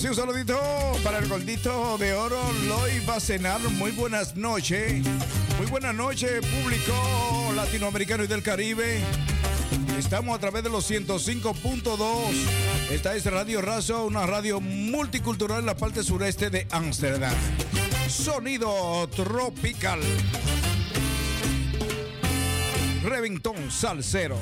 sí, un saludito para el gordito de oro, Loy Bacenar. Muy buenas noches. Muy buenas noches, público latinoamericano y del Caribe. Estamos a través de los 105.2. Esta es Radio Razo, una radio multicultural en la parte sureste de Ámsterdam. Sonido tropical. Reventón salsero.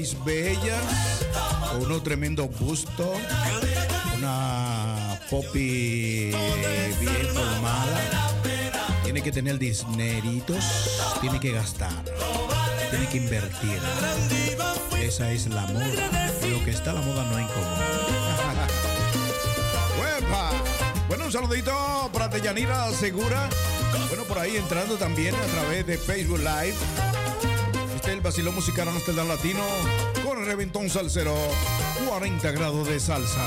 estáis bellas, con un tremendo gusto, una popi bien formada. Tiene que tener disneritos, tiene que gastar, tiene que invertir. Esa es la moda. Lo que está la moda no hay común. Bueno, un saludito para Deyanira Segura. Bueno, por ahí entrando también a través de Facebook Live el vacilón musical Amsterdam Latino con el reventón salsero. 40 grados de salsa.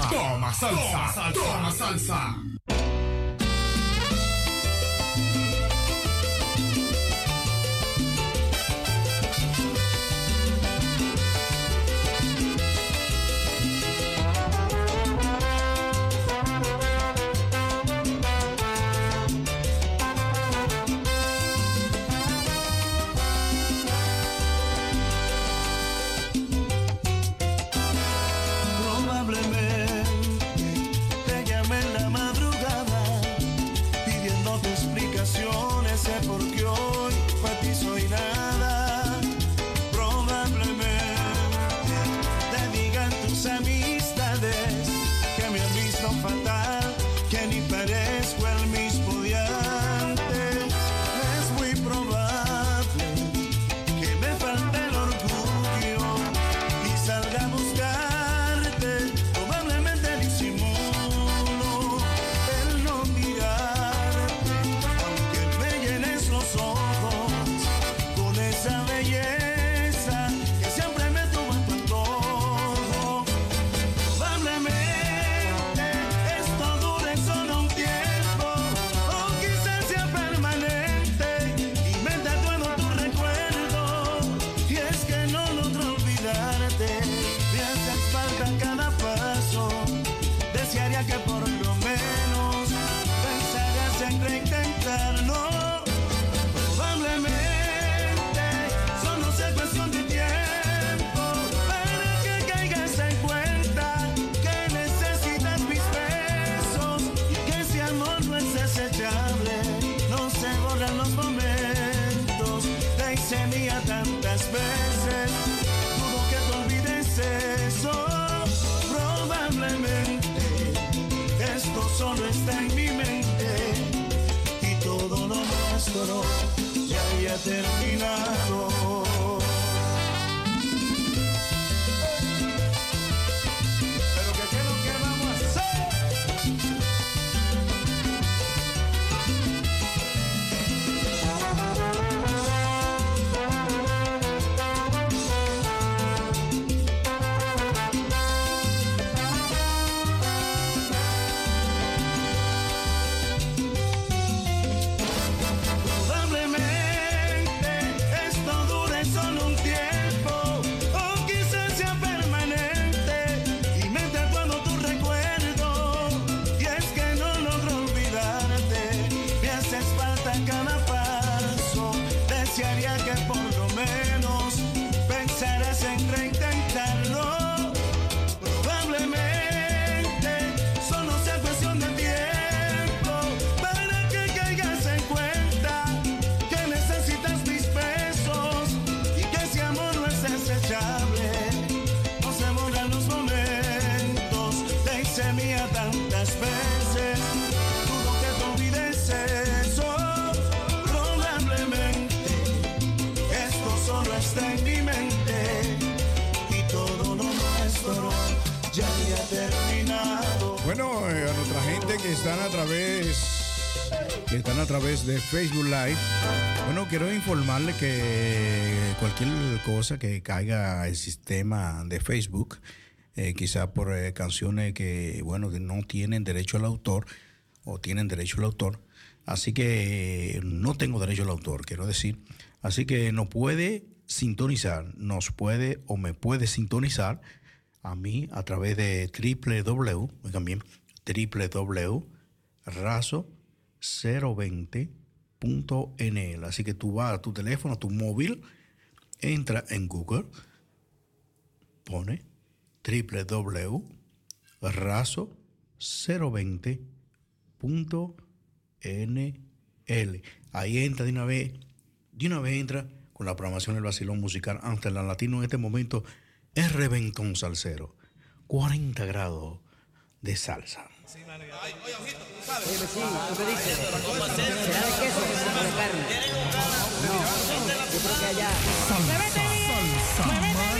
Toma salsa. Toma salsa. De Facebook Live. Bueno, quiero informarle que cualquier cosa que caiga al sistema de Facebook, eh, quizá por eh, canciones que, bueno, que no tienen derecho al autor o tienen derecho al autor, así que eh, no tengo derecho al autor, quiero decir. Así que no puede sintonizar, nos puede o me puede sintonizar a mí a través de www, oigan bien, www.raso020.nl. Así que tú vas a tu teléfono, a tu móvil, entra en Google, pone www.raso020.nl. Ahí entra de una vez, de una vez entra con la programación del vacilón musical Amsterdam Latino en este momento es Reventón Salsero. 40 grados de salsa. Dime, sí, ¿tú qué dices? ¿Será de queso o de carne? No, yo creo que allá. Salsa, salsa,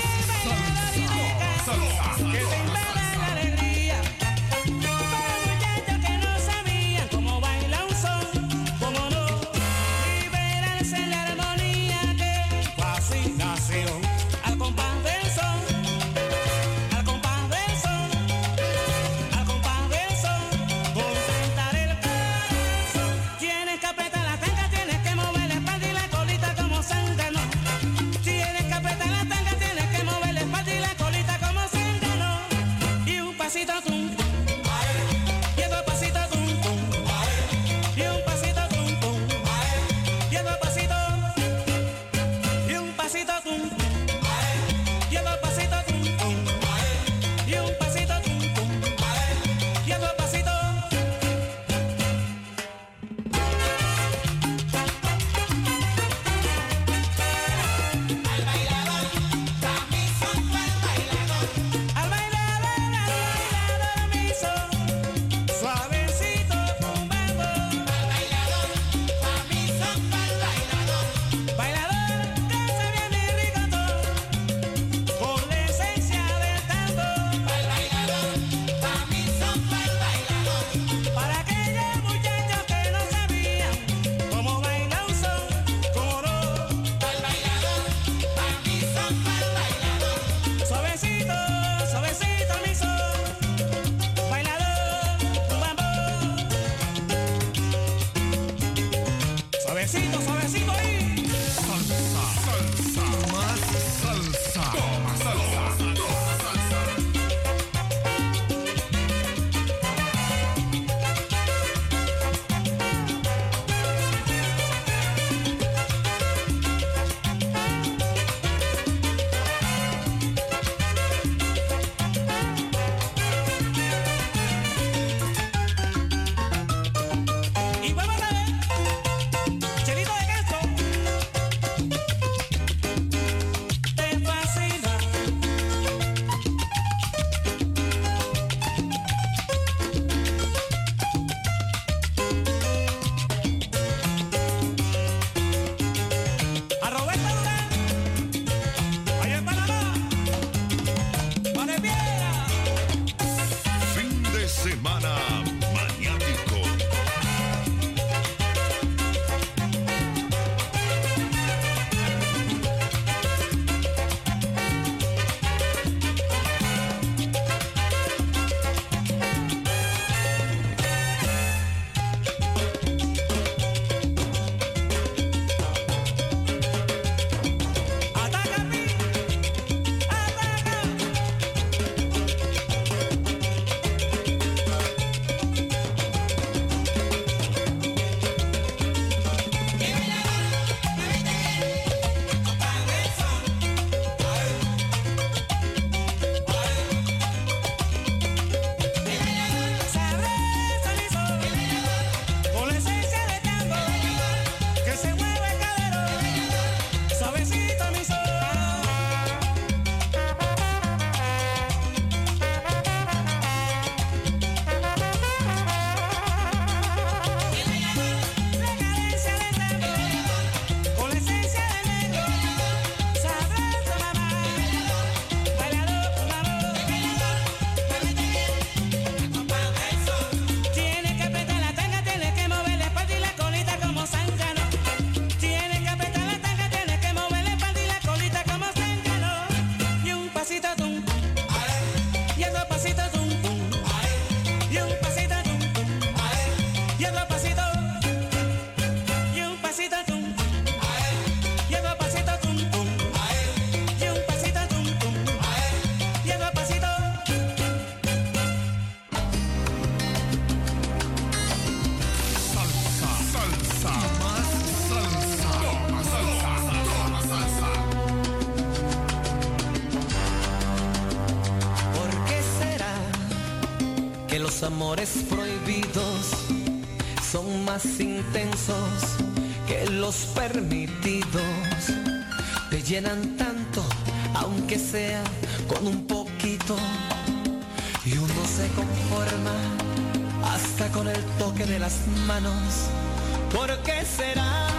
prohibidos son más intensos que los permitidos. Te llenan tanto, aunque sea con un poquito. Y uno se conforma hasta con el toque de las manos. ¿Por qué será?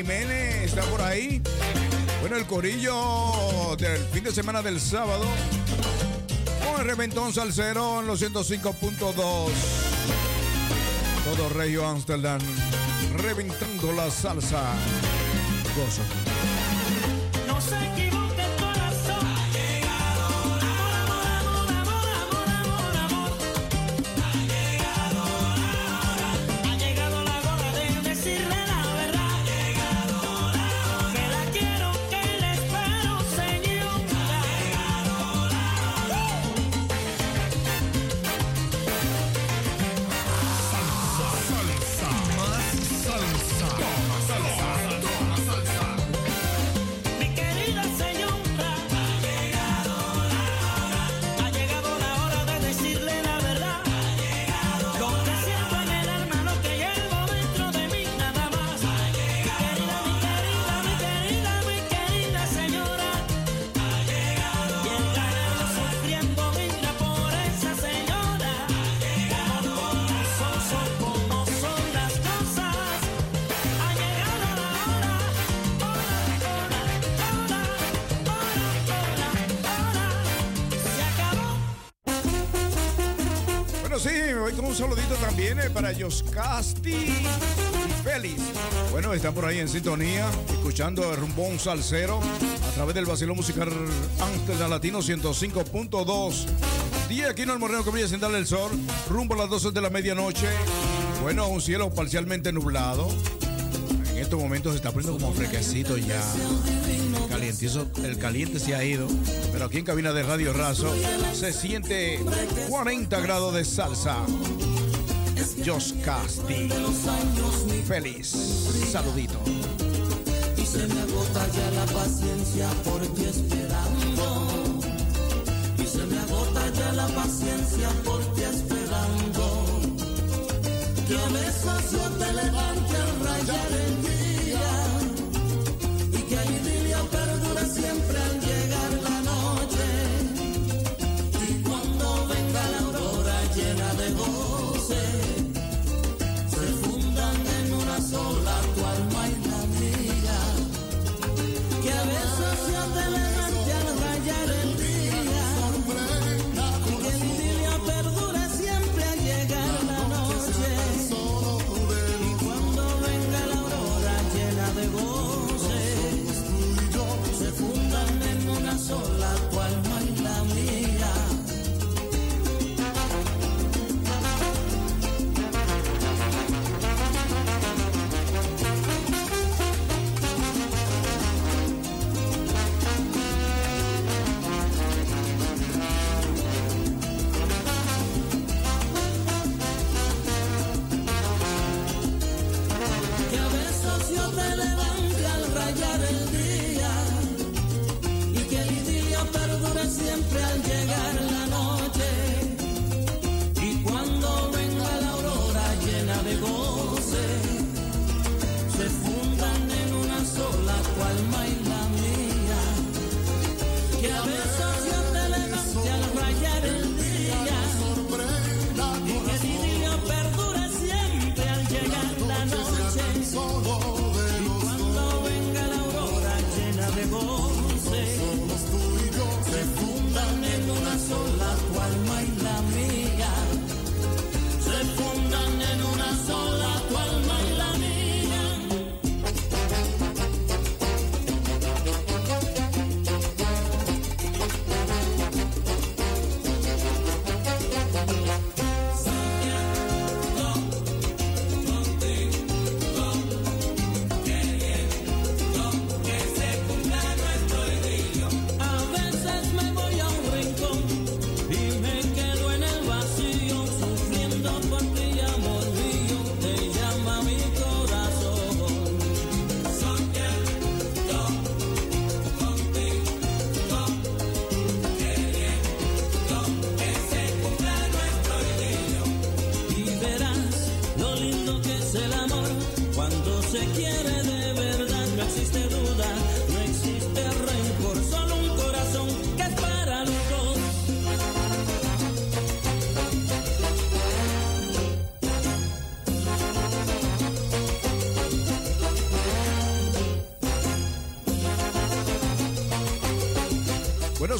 Jiménez está por ahí. Bueno, el corillo del fin de semana del sábado. Con el reventón salsero en los 105.2. Todo Regio Amsterdam reventando la salsa. por ahí en sintonía, escuchando el rumbón salsero a través del vacilón musical Ángel Latino 105.2. Día aquí en el Moreno Comilla sin darle el sol, rumbo a las 12 de la medianoche. Bueno, un cielo parcialmente nublado. En estos momentos se está poniendo como fresquecito ya. El calientizo, el caliente se ha ido. Pero aquí en cabina de Radio Razo se siente 40 grados de salsa. Jos Casti. Feliz saludito. Y se me agota ya la paciencia por ti esperando. Y se me agota ya la paciencia por ti esperando. Que a veces yo te levante al rayar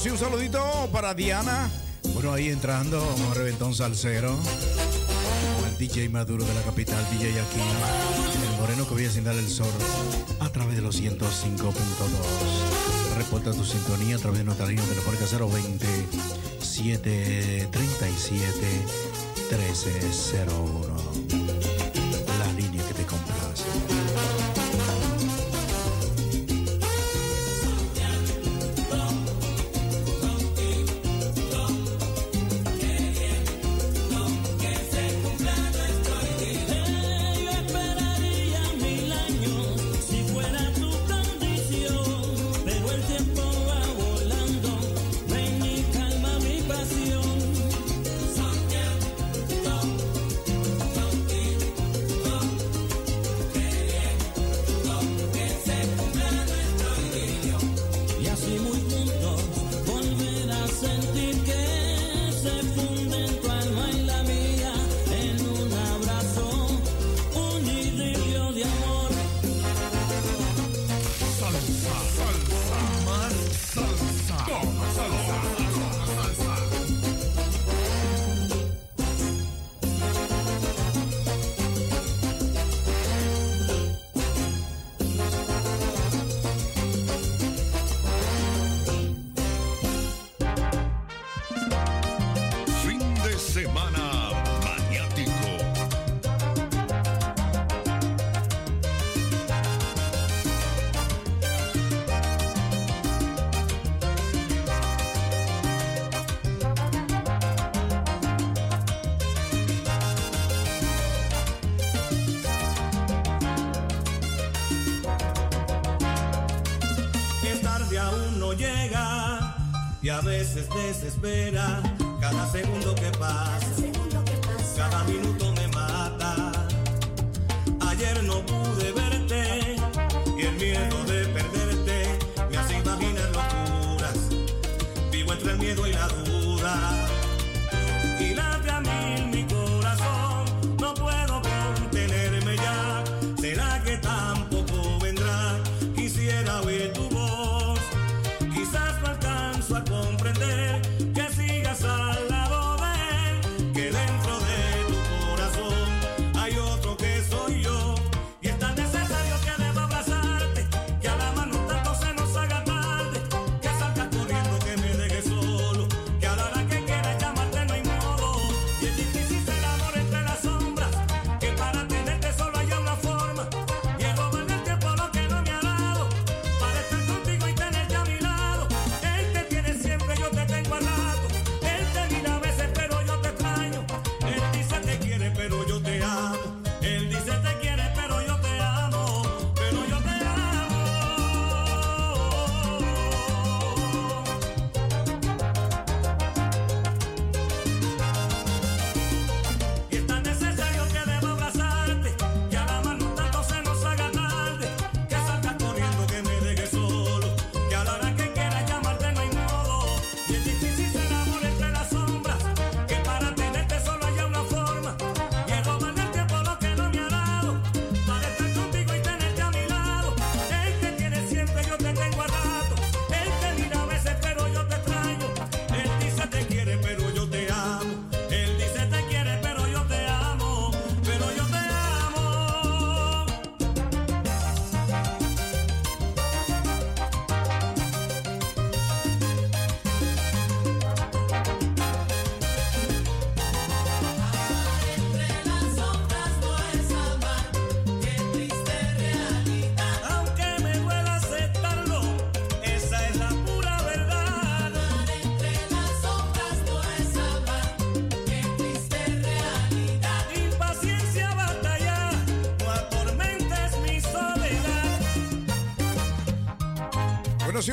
sí, un saludito para Diana. Bueno, ahí entrando, un reventón salsero. El DJ Maduro de la capital, DJ Aquino. El moreno que voy a dar el sol a través de los 105.2. Reporta tu sintonía a través de nuestra línea telefónica 020 737 1301.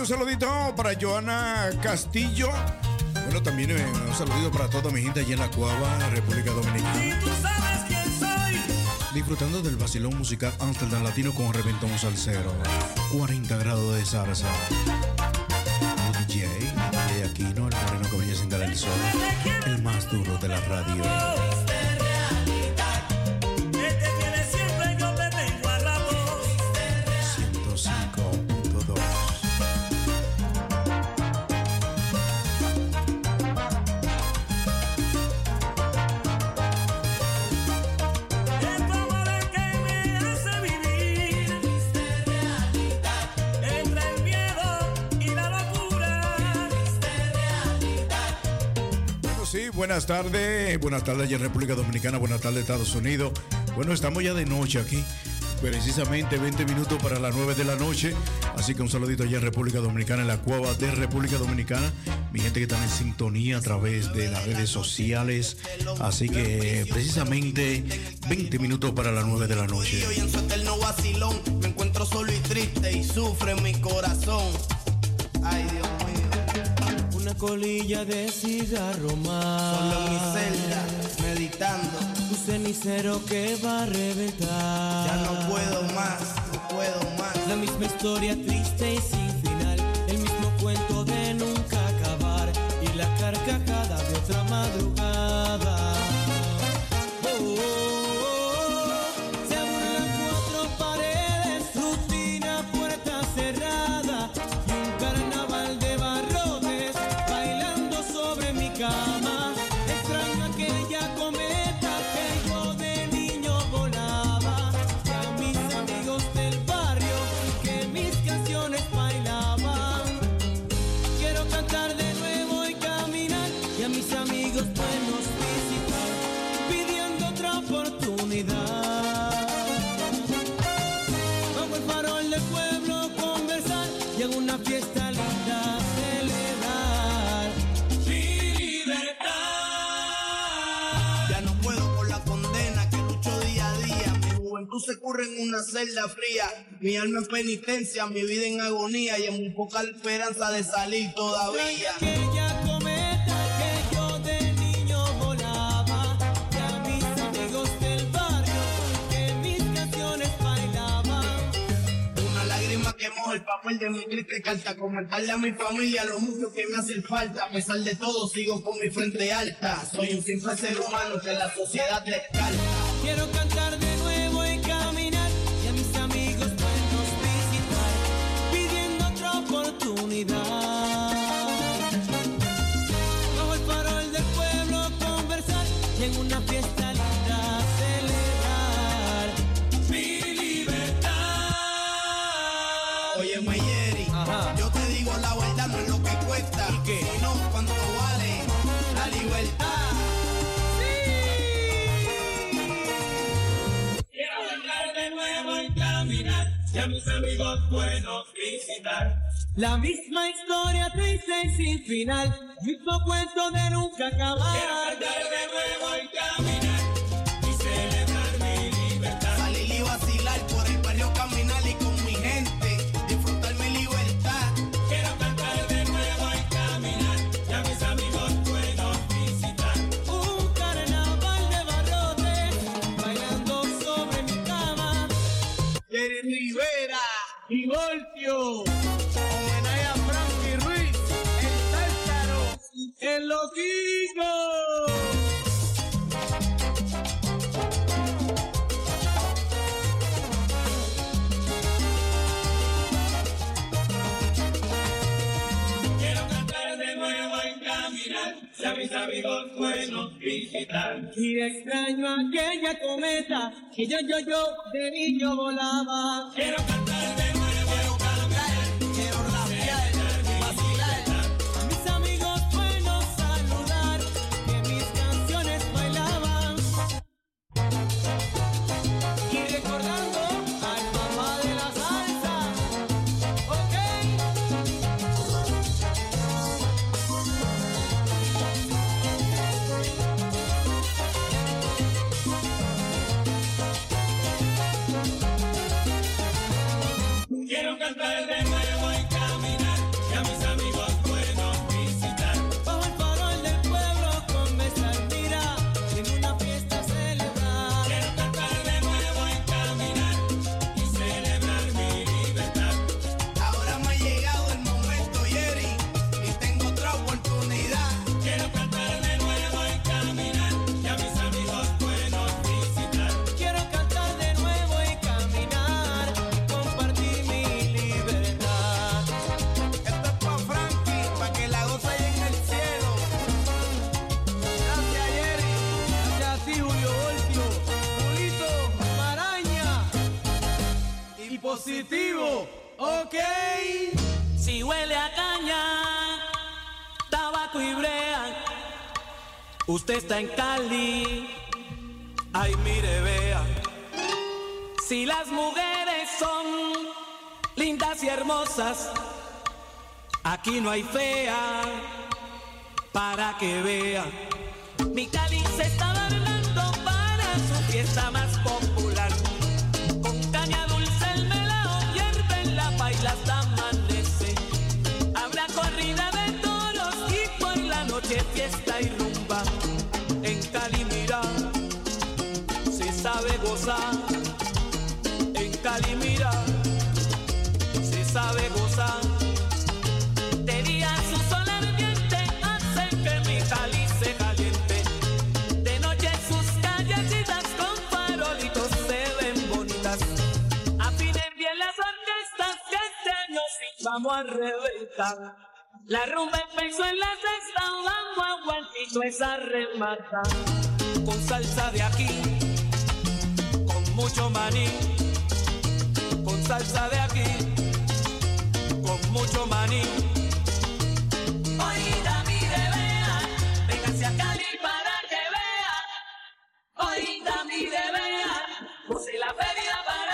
un saludito para Joana Castillo. Bueno, también eh, un saludito para toda mi gente allá en la Cuava, República Dominicana. Disfrutando del vacilón musical Amsterdam Latino con Reventón Salcero. 40 grados de salsa. El DJ, de Aquino, moreno que brilla sin el sol. El más duro de la radio. Buenas tardes. Buenas tardes en República Dominicana, buenas tardes Estados Unidos. Bueno, estamos ya de noche aquí. Precisamente 20 minutos para las 9 de la noche. Así que un saludito allá en República Dominicana, en la cueva de República Dominicana. Mi gente que está en sintonía a través de las redes sociales. Así que precisamente 20 minutos para las 9 de la noche. Colilla de cigarro más. Solo en mi celda, meditando. Un cenicero que va a reventar. Ya no puedo más, no puedo más. La misma historia triste y sin final. El mismo cuento de nunca acabar. Y la carcajada de otra madrugada. Se curre en una celda fría. Mi alma en penitencia, mi vida en agonía y en muy poca esperanza de salir todavía. Una lágrima que moja el papel de mi triste carta. Comentarle a mi familia lo mucho que me hace falta. A pesar de todo, sigo con mi frente alta. Soy un simple ser humano que la sociedad descarta. Quiero cantar de nuevo oportunidad. Bajo el farol del pueblo conversar y en una fiesta linda celebrar mi libertad. Oye, Mayeri, yo te digo la verdad, no es lo que cuesta. Sino cuánto vale la libertad. De nuevo y caminar y a mis amigos buenos visitar. La misma historia triste y sin final, mismo cuento de nunca acabar. Quiero cantar de nuevo y caminar y celebrar mi libertad. Salir y vacilar por el barrio, caminar y con mi gente. Disfrutar mi libertad. Quiero cantar de nuevo y caminar y a mis amigos buenos visitar. Un carnaval de barrotes bailando sobre mi cama. Jerry Rivera y Voltio. Quiero cantar de nuevo y caminar y a mis amigos buenos visitar. Y extraño aquella cometa que yo, yo, yo de niño volaba. Quiero cantar Quiero Usted está en Cali. Ay, mire, vea. Si las mujeres son lindas y hermosas, aquí no hay fea para que vea. Mi Cali se está adornando para su fiesta más vamos a reventar. La rumba empezó en la sexta, vamos a Guantito esa remata. Con salsa de aquí, con mucho maní. Con salsa de aquí, con mucho maní. Oída, mire, vea, véngase a Cali para que vea. Oída, mire, vea, puse la feria para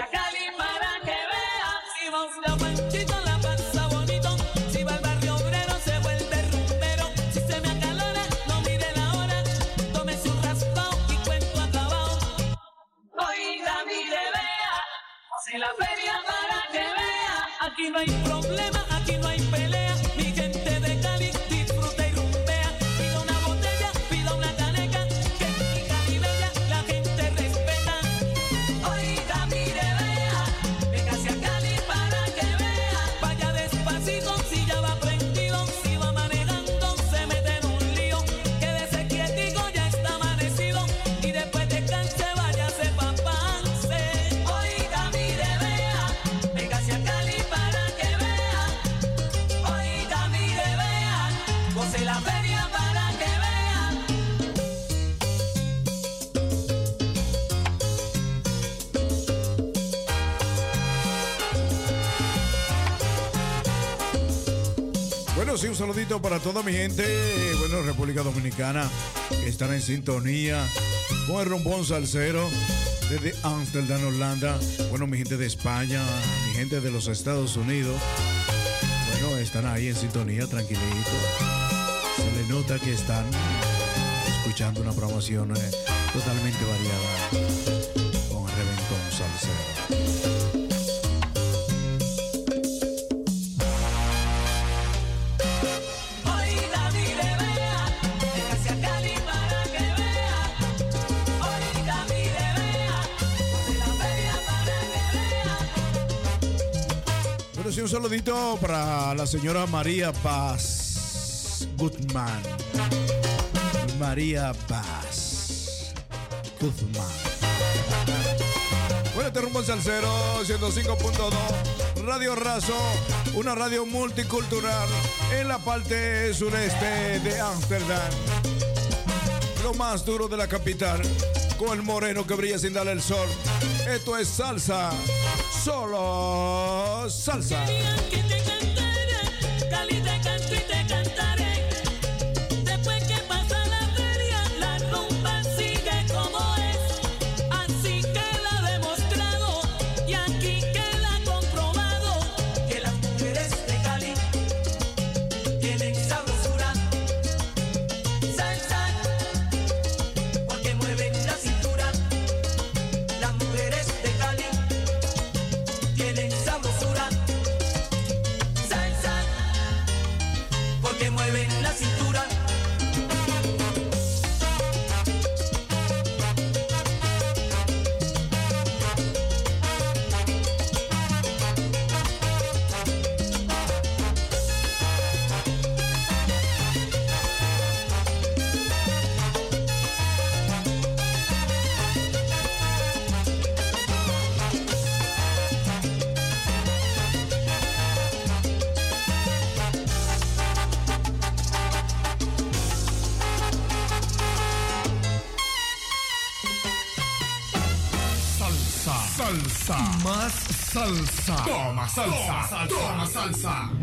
a Cali para que vea. Si va usted a Panchito, la pasa bonito. Si va al barrio obrero, se vuelve rumbero. Si se me acalora, no mire la hora. Tómese un raspao y cuento acabado. Oiga, mire, vea. Hace la feria para que vea. Aquí no hay problema, saludito para toda mi gente, bueno, República Dominicana, que están en sintonía con el rombón salsero desde Amsterdam, Holanda. Bueno, mi gente de España, mi gente de los Estados Unidos, bueno, están ahí en sintonía, tranquilito. Se le nota que están escuchando una promoción eh, totalmente variada un saludito para la señora María Paz Guzmán. María Paz Guzmán. Bueno, este rumbo al salsero 105.2 Radio Razo, una radio multicultural en la parte sureste de Ámsterdam. Lo más duro de la capital, con el moreno que brilla sin darle el sol. Esto es salsa, solo salsa. salsa, toma salsa, toma salsa.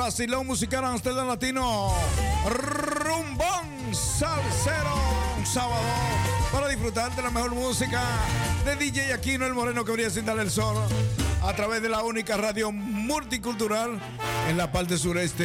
vacilón musical a Amsterdam Latino. Rumbón Salsero. Un sábado para disfrutar de la mejor música de DJ Aquino el Moreno que brilla sin dar el sol. A través de la única radio multicultural en la parte sureste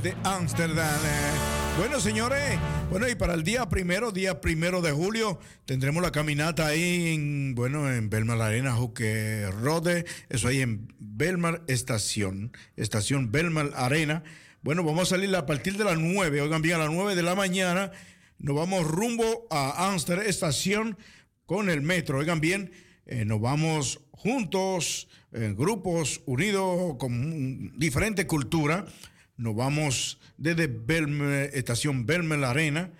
de Ámsterdam. Eh, bueno, señores, bueno, y para el día primero, día primero de julio, tendremos la caminata ahí en, bueno, en Belmar Arena, Juque Rode, eso ahí en Belmar Estación, Estación Belmar Arena. Bueno, vamos a salir a partir de las 9, oigan bien, a las 9 de la mañana, nos vamos rumbo a Amsterdam Estación con el metro, oigan bien, eh, nos vamos juntos, en grupos unidos con diferente cultura. Nos vamos desde Belme- estación Belmel Arena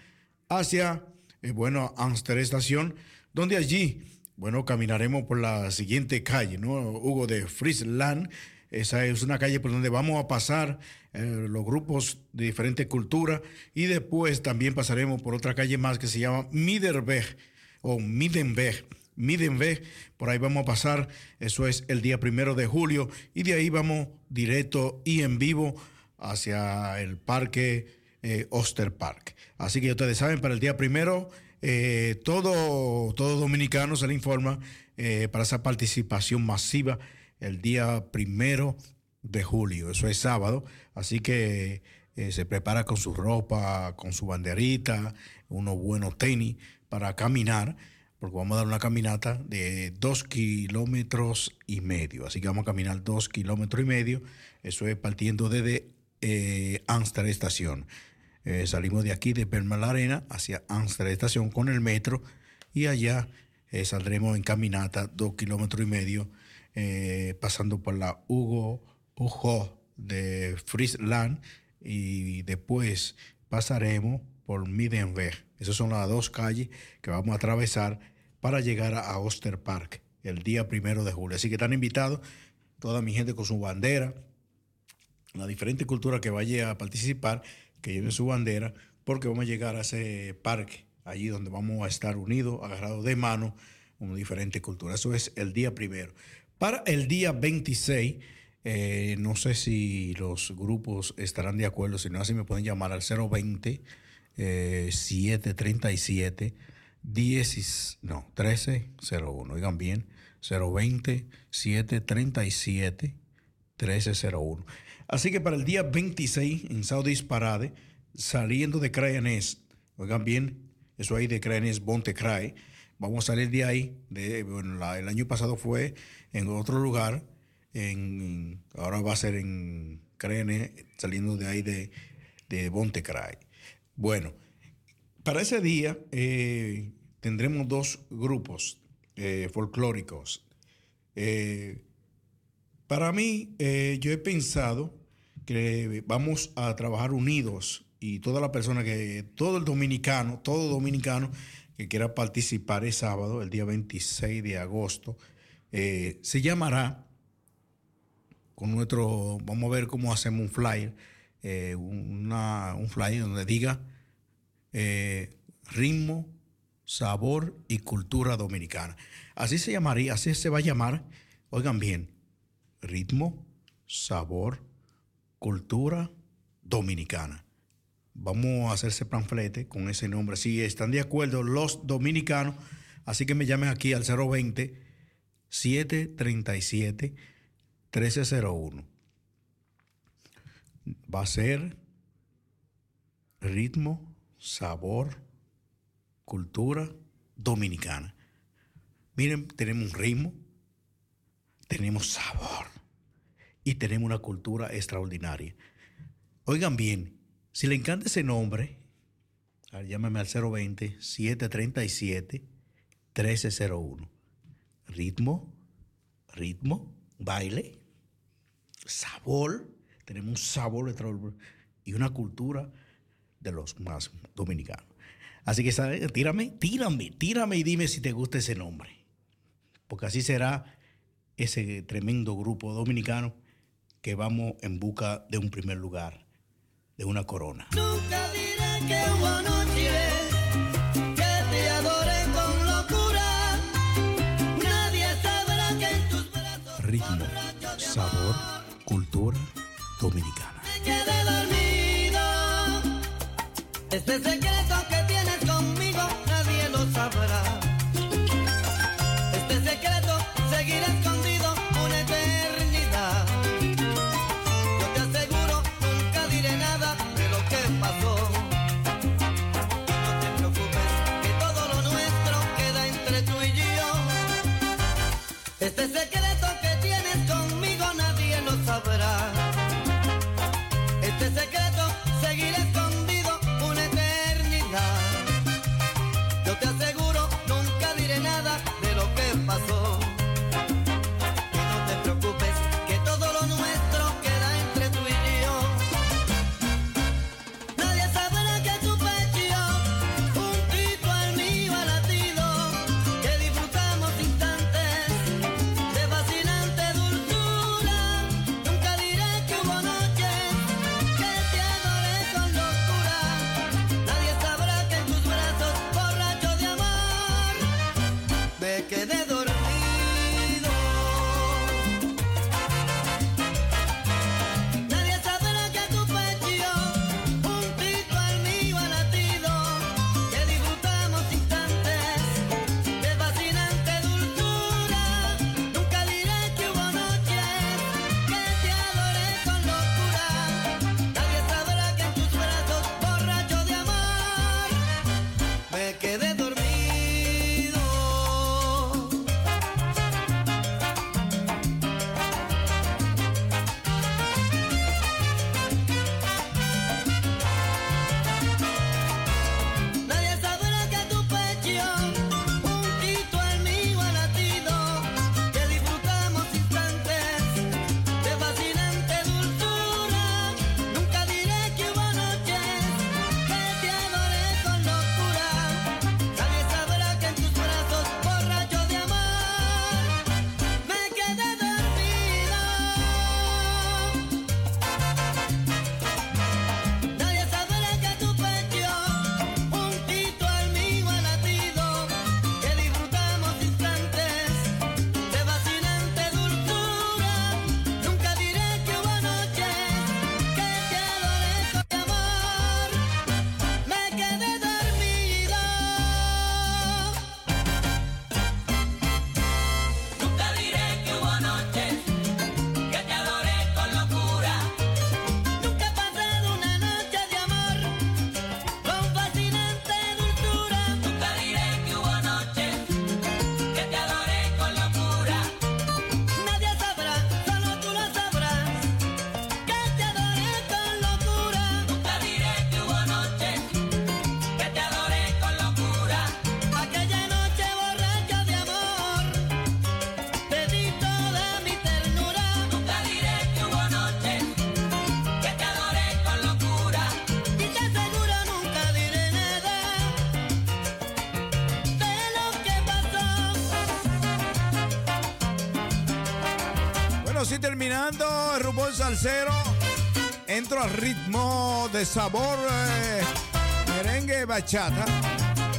hacia, eh, bueno, Estación, donde allí, bueno, caminaremos por la siguiente calle, ¿no? Hugo de Friesland. Esa es una calle por donde vamos a pasar eh, los grupos de diferentes culturas y después también pasaremos por otra calle más que se llama Miderberg o Midenberg. Midenberg, por ahí vamos a pasar, eso es el día primero de julio y de ahí vamos directo y en vivo hacia el parque eh, Oster Park. Así que ustedes saben, para el día primero, eh, todo, todo dominicano se le informa eh, para esa participación masiva el día primero de julio, eso es sábado, así que eh, se prepara con su ropa, con su banderita, unos buenos tenis para caminar, porque vamos a dar una caminata de dos kilómetros y medio, así que vamos a caminar dos kilómetros y medio, eso es partiendo desde eh, Amster Estación. Eh, salimos de aquí, de Permal Arena, hacia Amster Estación con el metro y allá eh, saldremos en caminata dos kilómetros y medio, eh, pasando por la Hugo Ujo de Friesland y después pasaremos por Midenberg. Esas son las dos calles que vamos a atravesar para llegar a Oster Park el día primero de julio. Así que están invitados toda mi gente con su bandera, la diferente cultura que vaya a participar, que lleven su bandera, porque vamos a llegar a ese parque, allí donde vamos a estar unidos, agarrados de mano, con diferentes culturas. Eso es el día primero. Para el día 26, eh, no sé si los grupos estarán de acuerdo, si no, así me pueden llamar al 020 eh, 737 10, no, 1301. Oigan bien, 020 737 1301. Así que para el día 26 en Saudis Parade, saliendo de Crayanés, oigan bien, eso ahí de Crayanés, Bonte Cray, vamos a salir de ahí. De, bueno, el año pasado fue en otro lugar, en, ahora va a ser en Crayanés, saliendo de ahí de, de Bonte Cray. Bueno, para ese día eh, tendremos dos grupos eh, folclóricos. Eh, para mí, yo he pensado que vamos a trabajar unidos y toda la persona que, todo el dominicano, todo dominicano que quiera participar el sábado, el día 26 de agosto, se llamará con nuestro, vamos a ver cómo hacemos un flyer, un flyer donde diga eh, ritmo, sabor y cultura dominicana. Así se llamaría, así se va a llamar, oigan bien, ritmo, sabor, cultura dominicana. Vamos a hacer ese panflete con ese nombre. Si están de acuerdo los dominicanos, así que me llamen aquí al 020 737 1301. Va a ser ritmo, sabor, cultura dominicana. Miren, tenemos un ritmo, tenemos sabor y tenemos una cultura extraordinaria. Oigan bien, si le encanta ese nombre, llámame al 020-737-1301. Ritmo, ritmo, baile, sabor, tenemos un sabor y una cultura de los más dominicanos. Así que, ¿sabe? tírame, tírame, tírame y dime si te gusta ese nombre. Porque así será ese tremendo grupo dominicano que vamos en busca de un primer lugar, de una corona. Nunca diré que Ritmo, sabor, cultura dominicana. Este secreto que terminando el rumbo salsero, entro al ritmo de sabor eh, merengue bachata.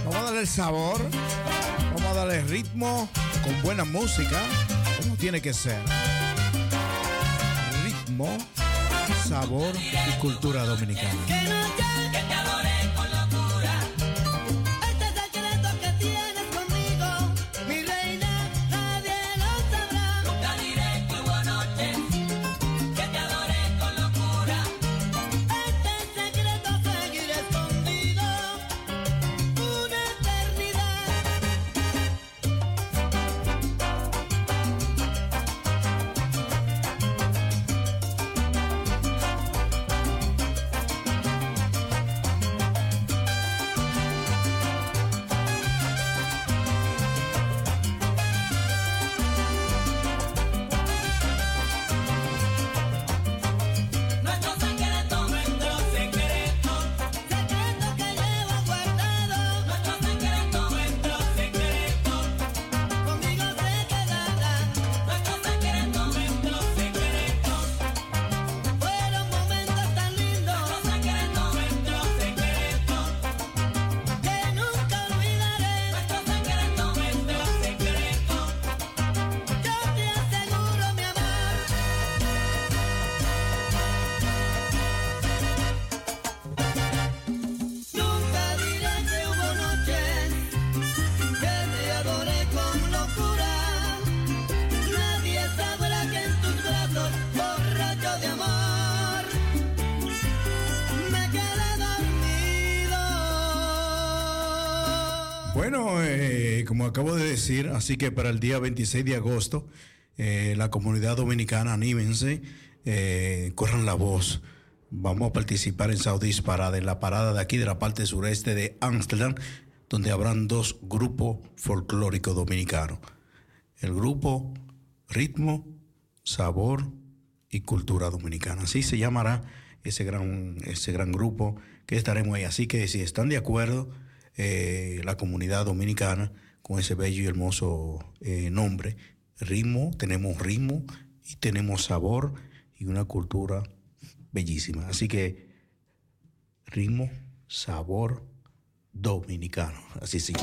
Vamos a darle el sabor, vamos a darle ritmo con buena música, como tiene que ser. Ritmo, sabor y cultura dominicana. Así que para el día 26 de agosto, eh, la comunidad dominicana, anímense, eh, corran la voz. Vamos a participar en Saudis Parada, en la parada de aquí de la parte sureste de Ámsterdam, donde habrán dos grupos folclóricos dominicanos. El grupo Ritmo, Sabor y Cultura Dominicana. Así se llamará ese gran, ese gran grupo que estaremos ahí. Así que si están de acuerdo, eh, la comunidad dominicana con ese bello y hermoso eh, nombre, ritmo, tenemos ritmo y tenemos sabor y una cultura bellísima. Así que ritmo, sabor dominicano. Así sí.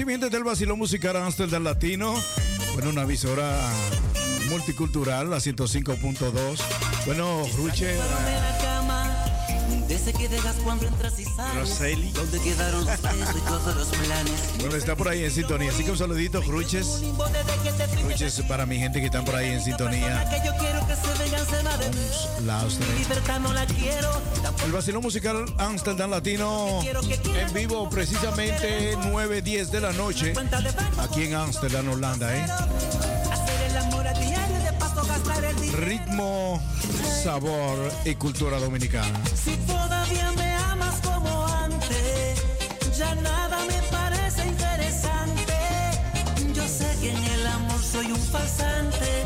acontecimientos del vacilón musical Amsterdam Latino. Bueno, una visora multicultural, la 105.2. Bueno, Ruche. Roseli. bueno, está por ahí en sintonía. Así que un saludito, Ruches. Ruches para mi gente que están por ahí en sintonía. La el vacilón musical Amsterdam Latino en vivo precisamente 9.10 de la noche aquí en Amsterdam, Holanda. ¿eh? Ritmo, sabor y cultura dominicana. Soy un.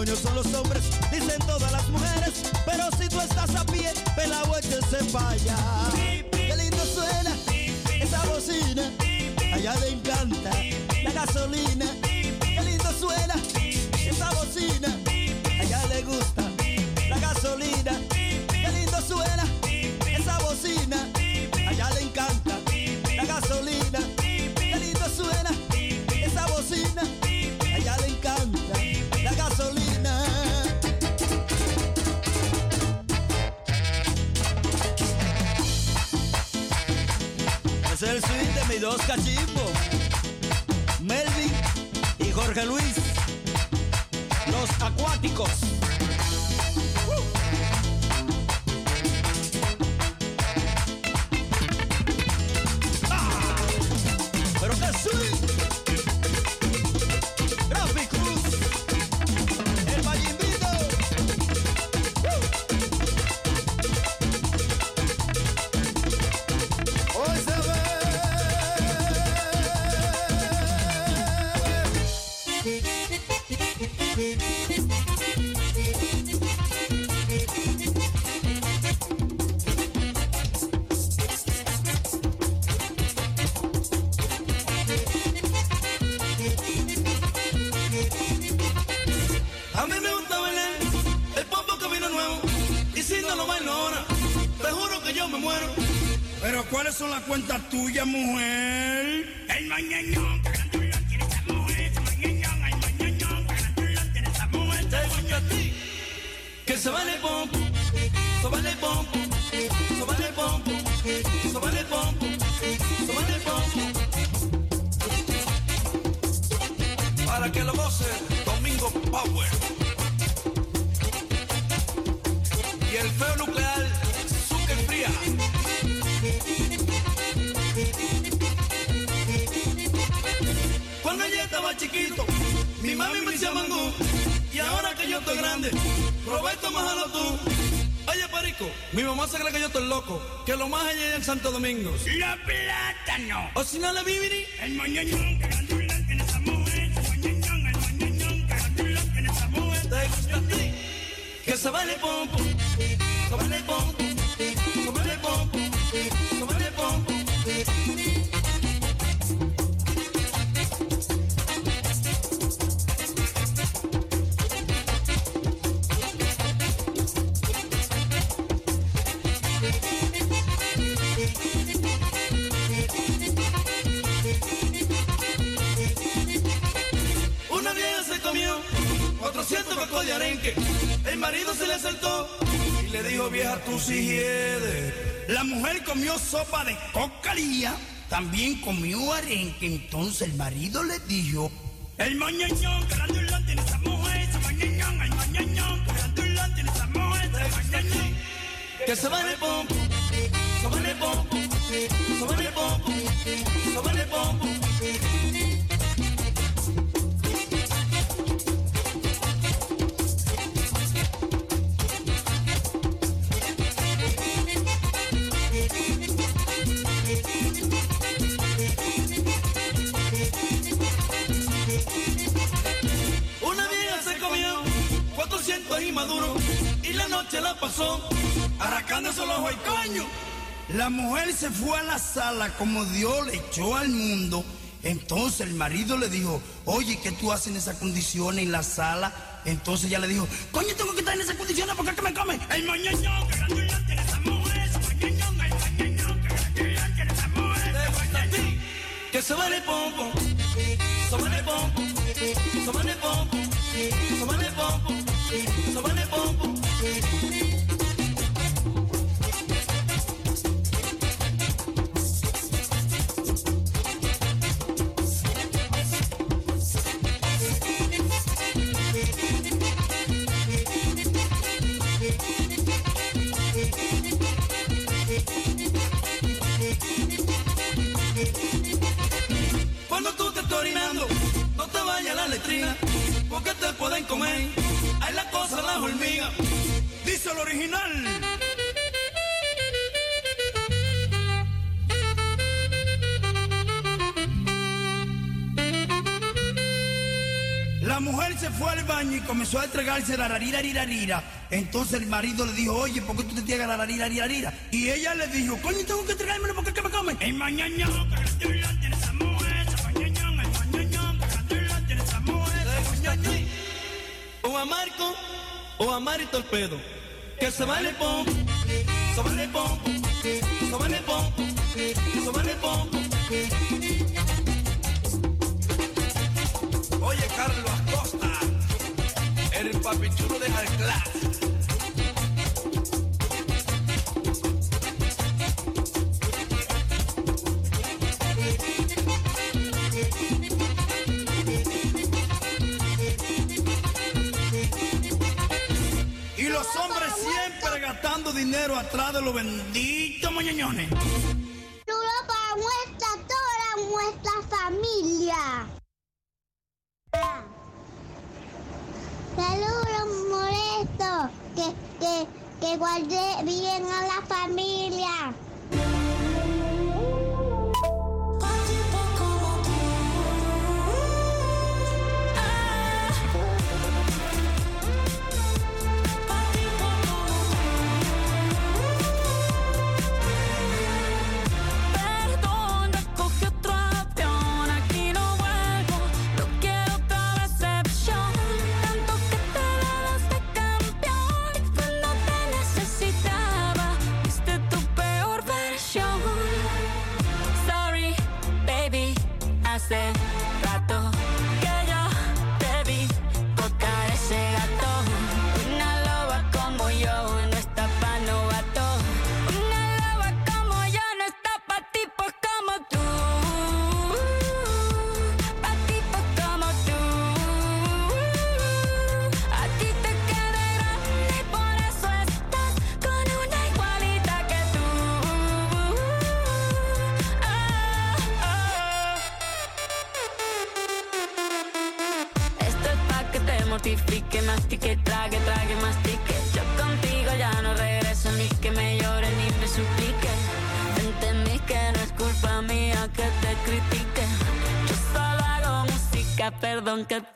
demonios son los hombres domingos. La plátano. O si no, la bibiri. El mañana. sopa de cocalía, también comió arenque. Entonces el marido le dijo, el mañañón grandulón tiene esa mujer, esa mañañón, el mañañón grandulón tiene esa mujer, esa mañañón. Que se va de como Dios le echó al mundo. Entonces el marido le dijo, oye, ¿qué tú haces en esas condiciones en la sala? Entonces ella le dijo, coño, tengo que estar en esas condiciones porque es que me come el mañana. rira, rira. Entonces el marido le dijo, oye, ¿por qué tú te tienes la rira, rira, rira? Y ella le dijo, coño, tengo que entregármelo porque que me comen. El mañana, O a Marco, o a Mari Torpedo. Que se vale pom, se vale pom, se vale pom, se vale pom. Oye, Carlos Acosta el papi chulo de Alclá. Y los hombres siempre gastando dinero atrás de los benditos moñoñones. Chulo para nuestra, toda nuestra familia. que guarde bien a la familia. say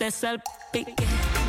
te salpique.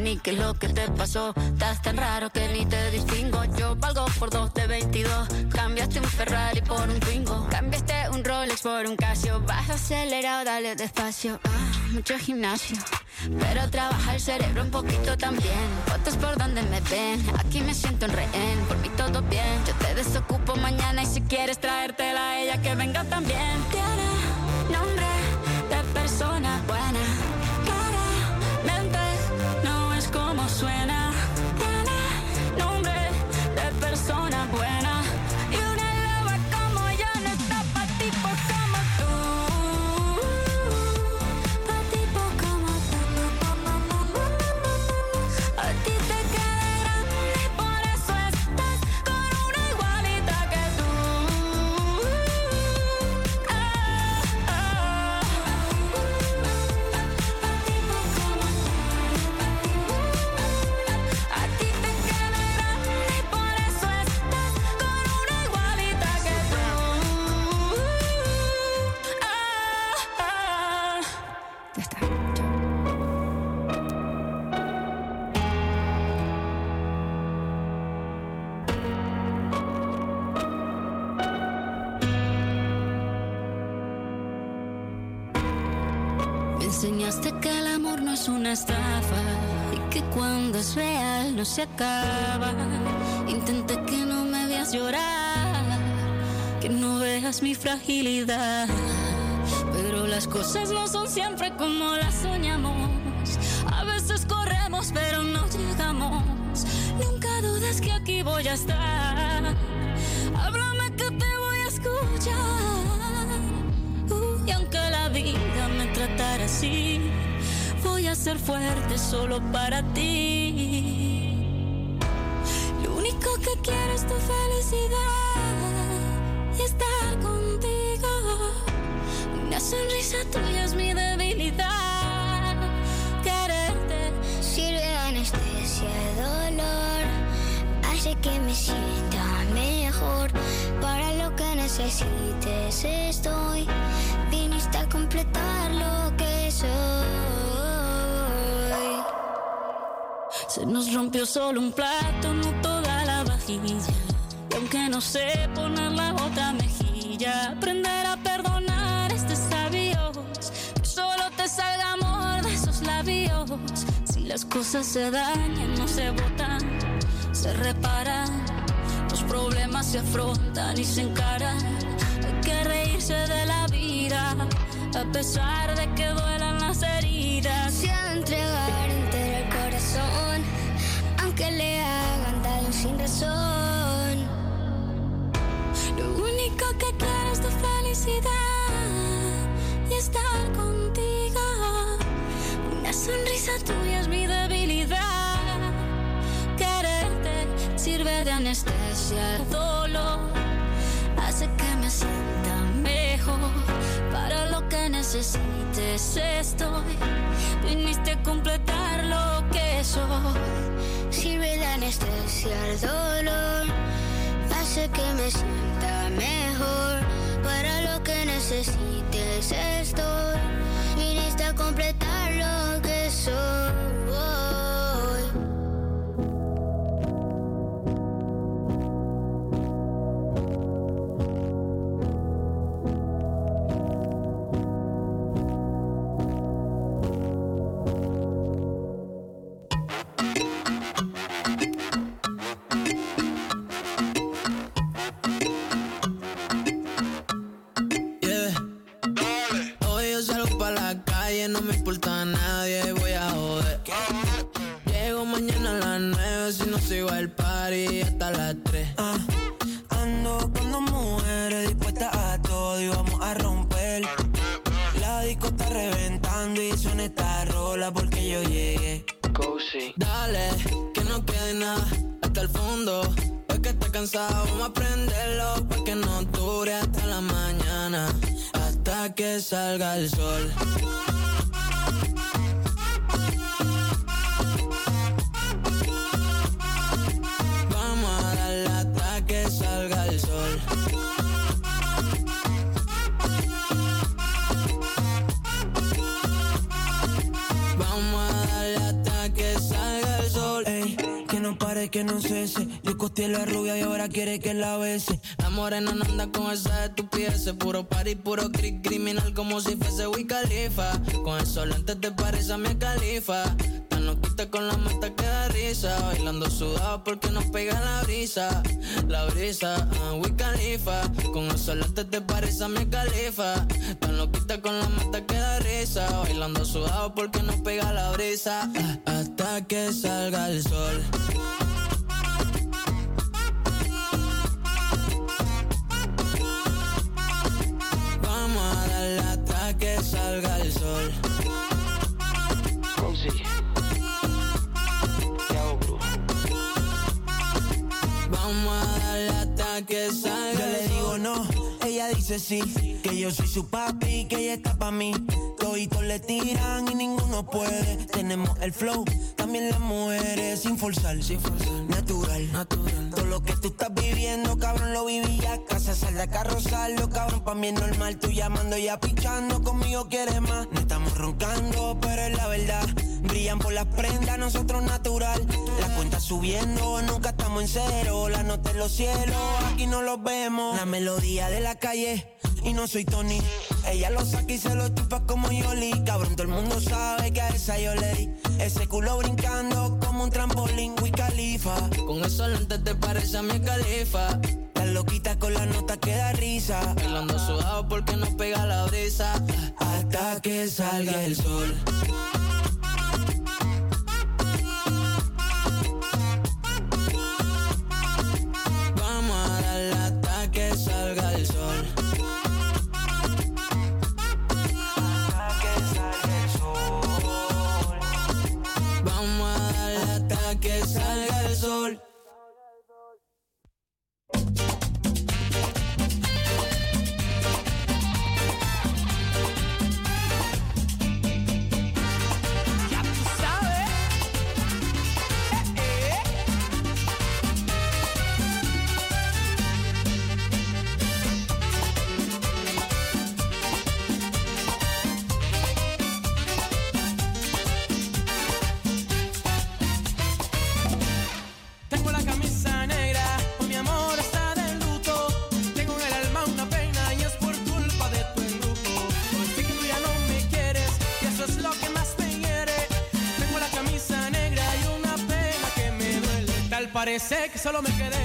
Ni qué es lo que te pasó, estás tan raro que ni te distingo. Yo valgo por dos de 22, cambiaste un Ferrari por un Twingo. Cambiaste un Rolex por un Casio, baja acelerado, dale despacio. Ah, mucho gimnasio. Pero trabaja el cerebro un poquito también. Fotos por donde me ven, aquí me siento en rehén. Por mí todo bien, yo te desocupo mañana y si quieres traértela a ella que venga también. Tiene nombre de persona buena. Es se acaba. Intenté que no me veas llorar, que no veas mi fragilidad. Pero las cosas no son siempre como las soñamos. A veces corremos pero no llegamos. Nunca dudes que aquí voy a estar. Háblame que te voy a escuchar. Uh, y aunque la vida me tratara así, voy a ser fuerte solo para ti. Quiero es tu felicidad y estar contigo. Una sonrisa tuya es mi debilidad. Quererte Sirve de anestesia dolor, hace que me sienta mejor. Para lo que necesites estoy, viniste a completar lo que soy. Se nos rompió solo un plato, no toda Y aunque no sé poner la otra mejilla, aprender a perdonar es de sabios. Que solo te salga amor de esos labios. Si las cosas se dañan, no se botan, se reparan. Los problemas se afrontan y se encaran. Hay que reírse de la vida, a pesar de que duelan las heridas. Se entregar entero el corazón, aunque le daño sin razón. Lo único que quiero es tu felicidad y estar contigo. Una sonrisa tuya es mi debilidad. Quererte sirve de anestesia el dolor. Hace que me sienta mejor. Para lo que necesites estoy. Viniste a soy. Sirve de anestesia el dolor, hace que me sienta mejor. Para lo que necesites estoy, viniste a completar salga el sol. Que no cese. Yo costeé la rubia y ahora quiere que la bese. La morena no anda con esa estupidez, puro party, puro cri criminal como si fuese Wiz Khalifa. Con esos lentes te parece a mi califa. Tan loquita con la mata que da risa, bailando sudado porque nos pega la brisa. La brisa, ah, Wiz Khalifa. Con esos lentes te parece a mi califa. Tan loquita con la mata que da risa, bailando sudado porque nos pega la brisa. ah, Hasta que salga el sol. Darle hasta que salga el sol. Vamos a darle hasta que salga Yo le digo no, ella dice sí. Que yo soy su papi, que ella está pa' mí. Toditos le tiran y ninguno puede. Tenemos el flow, también las mujeres sin forzar. Natural, natural. Todo lo que tú estás viviendo, cabrón, lo vivía. Casa, sal de carrozarlo, cabrón, pa' mí es normal. Tú llamando y pichando, conmigo quieres más. No estamos roncando, pero es la verdad. Brillan por las prendas, nosotros natural. La cuenta subiendo, nunca estamos en cero. La nota en los cielos, aquí no los vemos. La melodía de la calle, y no soy Tony. Ella lo saca y se lo chupa como Yoli. Cabrón, todo el mundo sabe que a esa yo le di. Ese culo brincando como un trampolín, Wiz Khalifa. Con esos lentes te parece a mi califa. La loquita con la nota que da risa. Bailando sudado porque nos pega la brisa. Hasta que salga el sol. Sol. Parece que solo me quedé.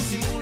Digo con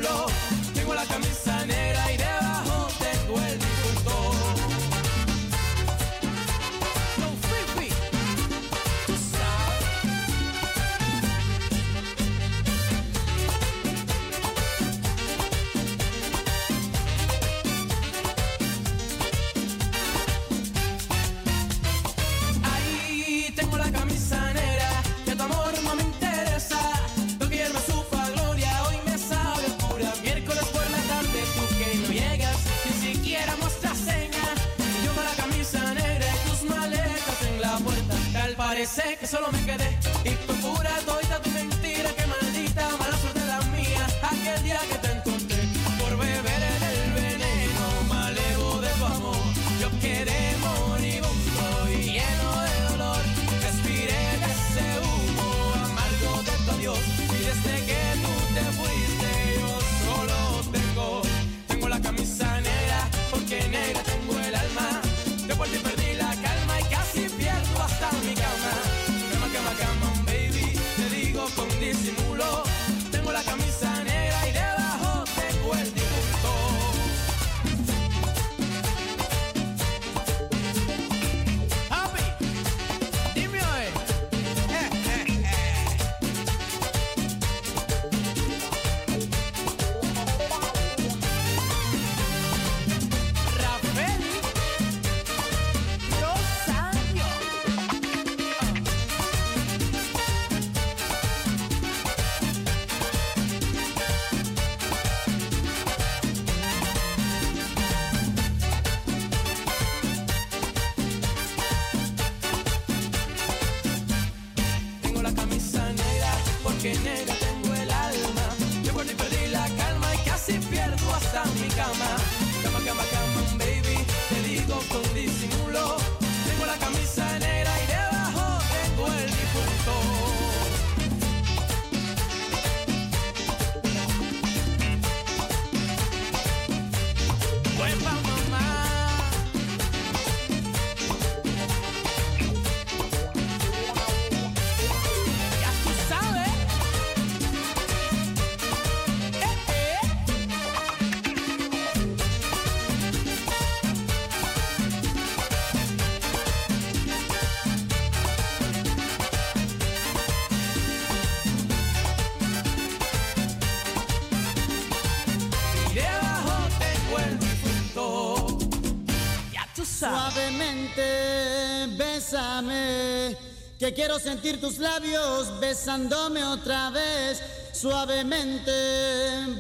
bésame, que quiero sentir tus labios besándome otra vez, suavemente,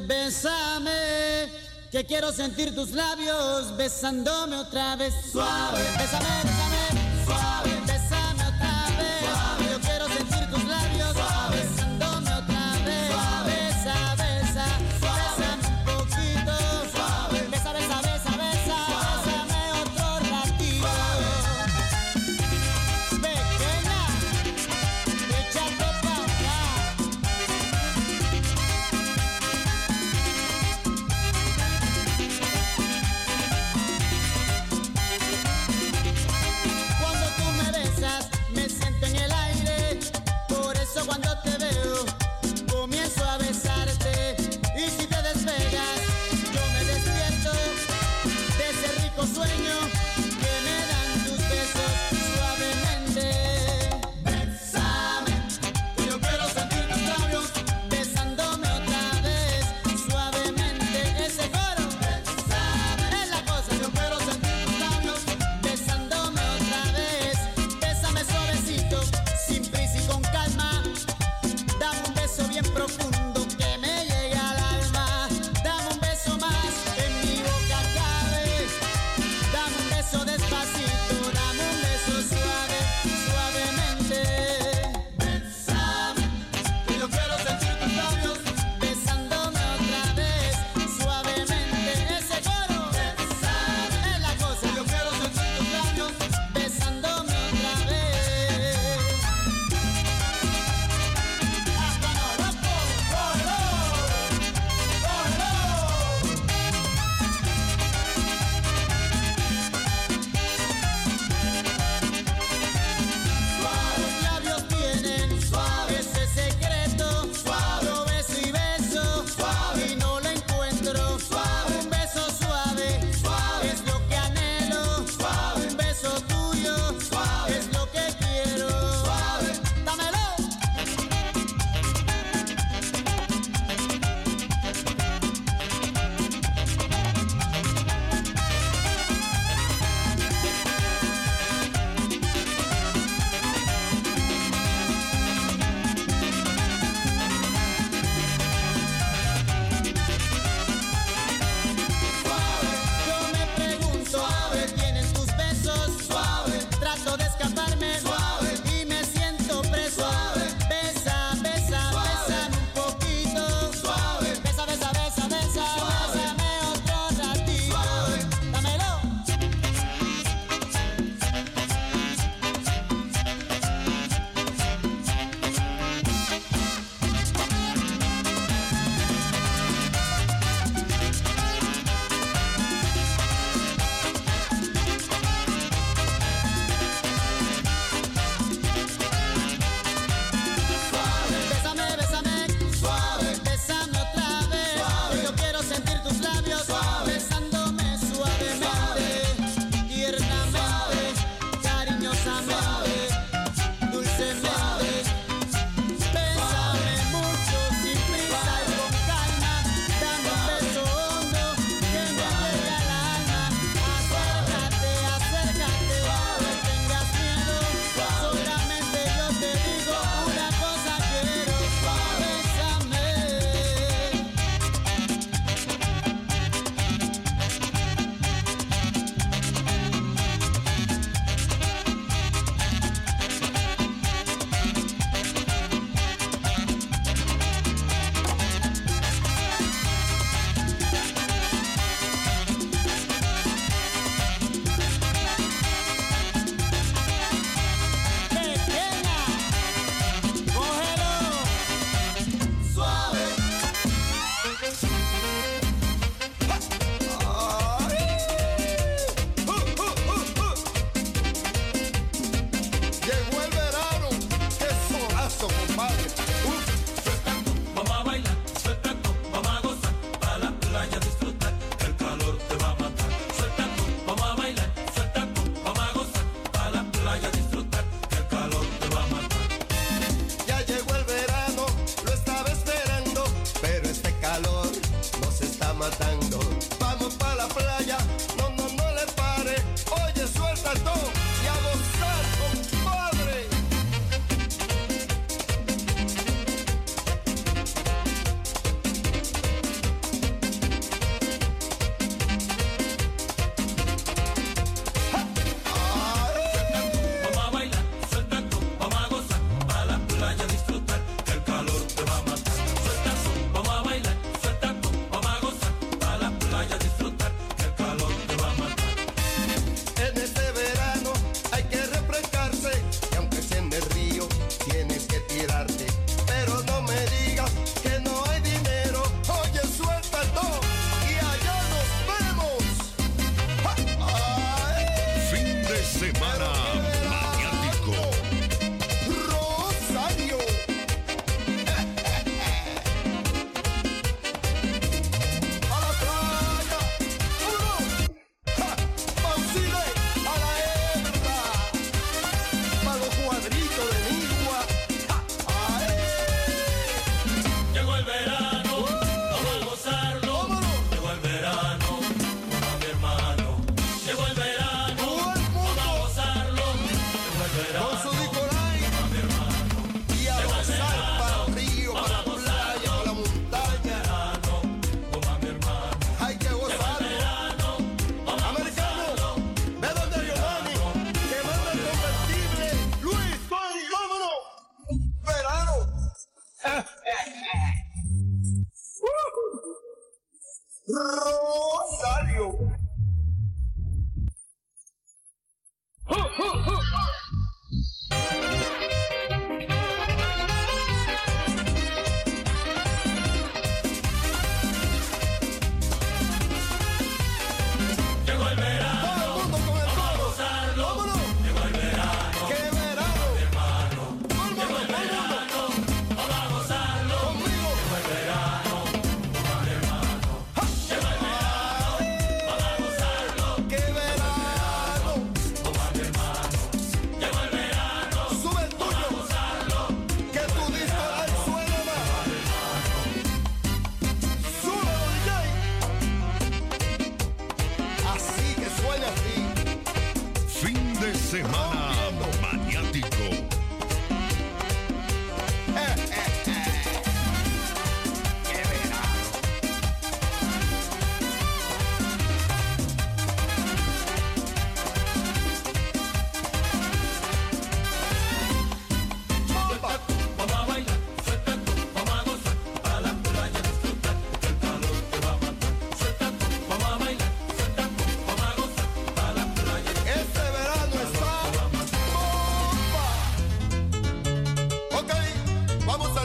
bésame, que quiero sentir tus labios besándome otra vez, suave.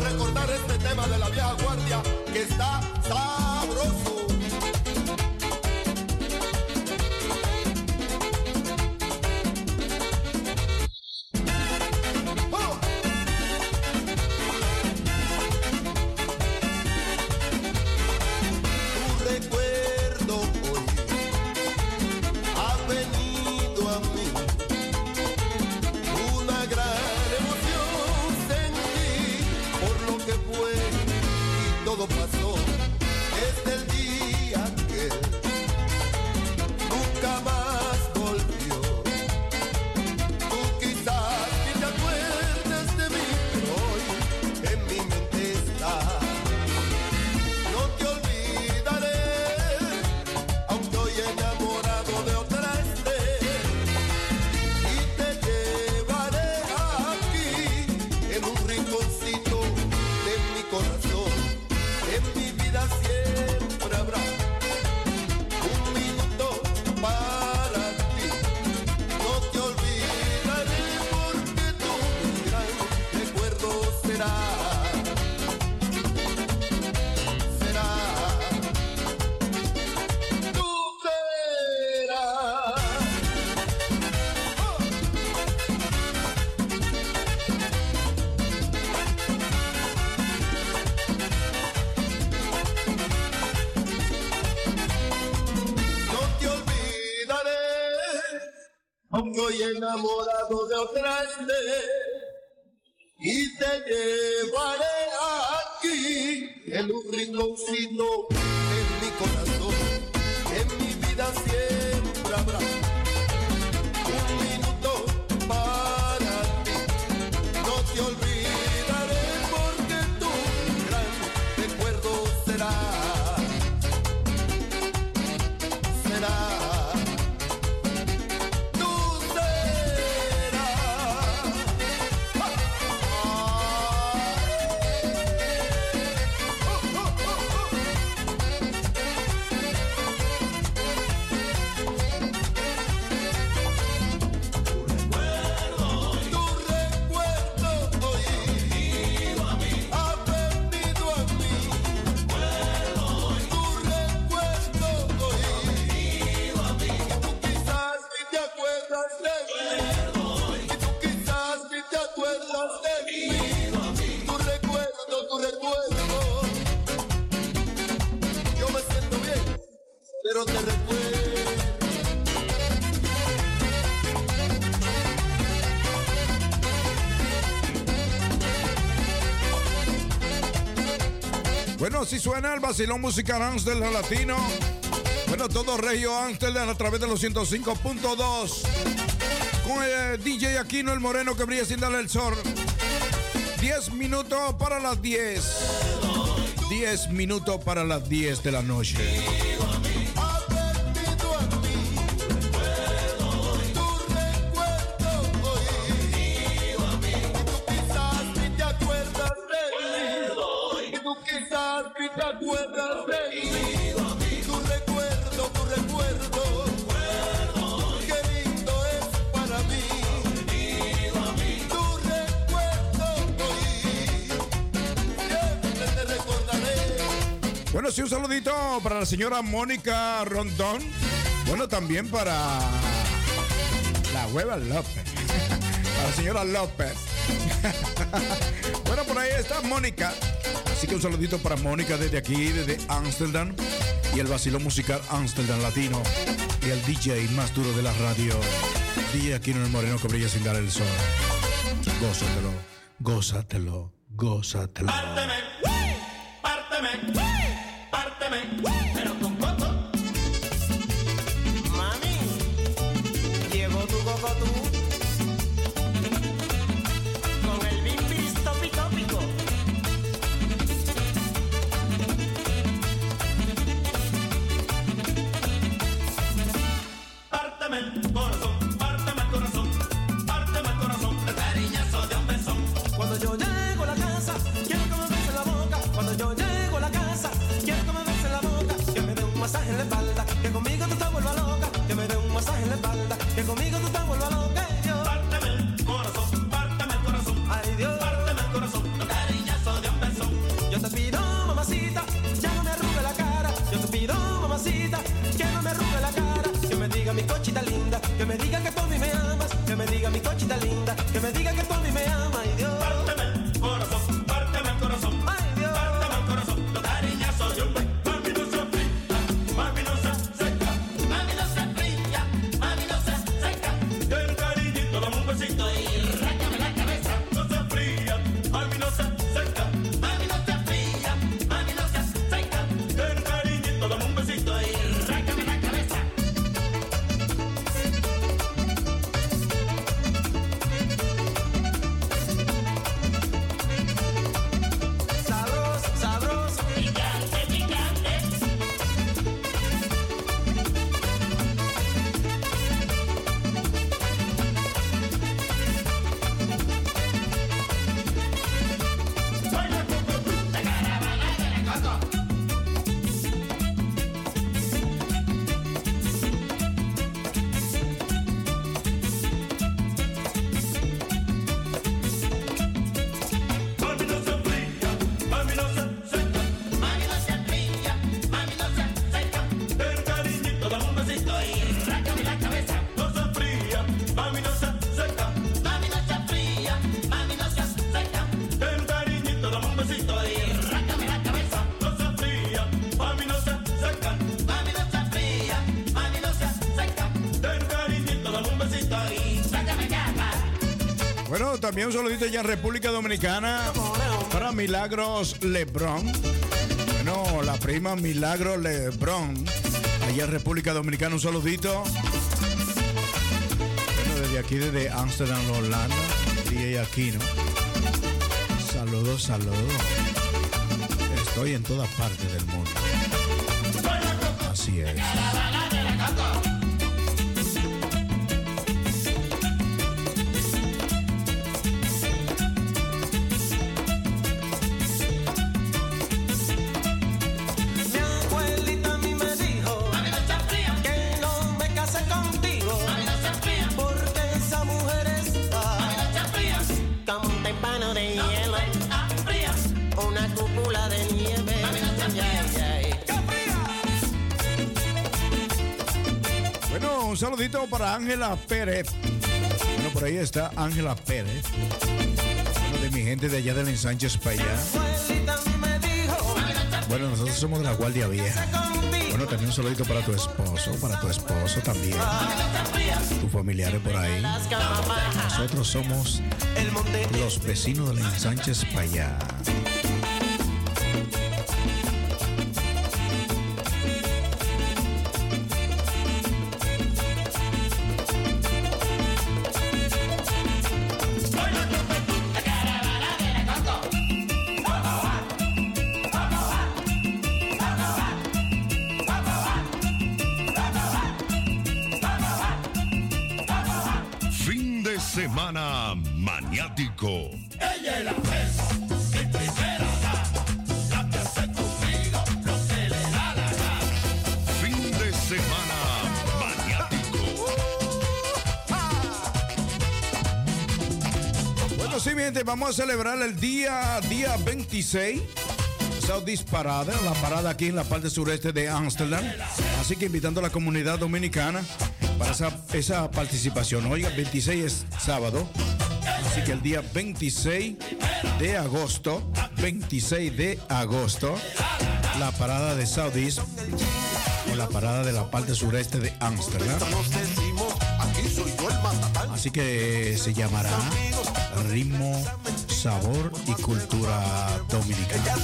recordar este tema de la vieja guardia. na. suena el vacilón musical Amstel Latino. Bueno, todo Regio Amsterdam a través de los 105.2. Con eh, el DJ Aquino el Moreno que brilla sin darle el sol. 10 minutos para las 10. 10 minutos para las 10 de la noche. para la señora Mónica Rondón. Bueno, también para la hueva López. Para la señora López. Bueno, por ahí está Mónica. Así que un saludito para Mónica desde aquí, desde Amsterdam. Y el vacilón musical Amsterdam Latino. Y el DJ más duro de la radio. DJ aquí en el Moreno que brilla sin dar el sol. Gózatelo, gózatelo, gózatelo. También un saludito allá en República Dominicana para Milagros Lebron. Bueno, la prima Milagros Lebron, allá en República Dominicana, un saludito. Bueno, desde aquí, desde Amsterdam, Holanda, DJ Aquino. Saludos, saludos. Estoy en todas partes del mundo. Así es. Para Ángela Pérez. Bueno, por ahí está Ángela Pérez. De mi gente de allá del ensanche España. Abuelita a mí me dijo Bueno, nosotros somos de la Guardia Vieja. Bueno, también un saludito para tu esposo, para tu esposo también. Tus familiares por ahí. Nosotros somos los vecinos del ensanche España. Fin a celebrar el día, día 26. Saudis Parada, la parada aquí en la parte sureste de Ámsterdam. Así que invitando a la comunidad dominicana para esa, esa participación. Oiga, 26 es sábado. Así que el día 26 de agosto, 26 de agosto, la parada de Saudis o la parada de la parte sureste de Ámsterdam. Así que se llamará Ritmo, Sabor y Cultura Dominicana.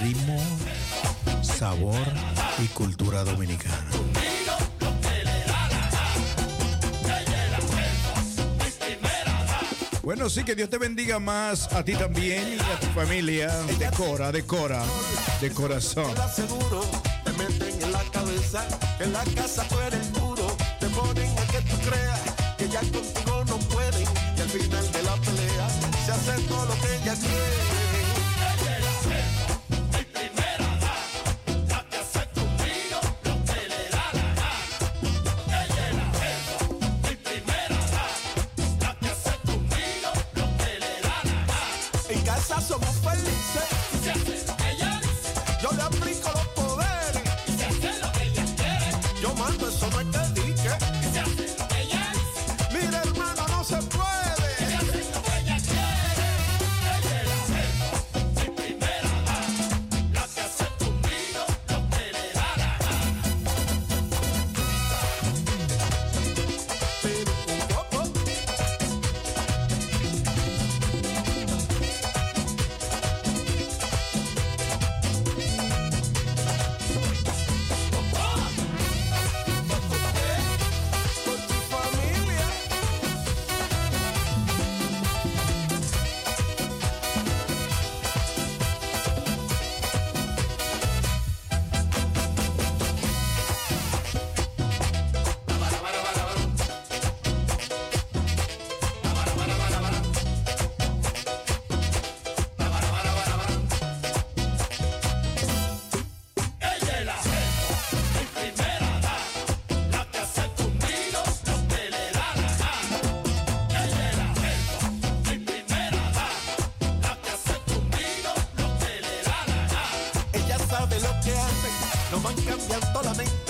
Ritmo, Sabor y Cultura Dominicana. Bueno, sí, que Dios te bendiga más a ti también y a tu familia. Decora, decora, de corazón. seguro, te meten en la cabeza que en la casa tú eres puro, te ponen a que tú creas que ya todo lo cambiando la mente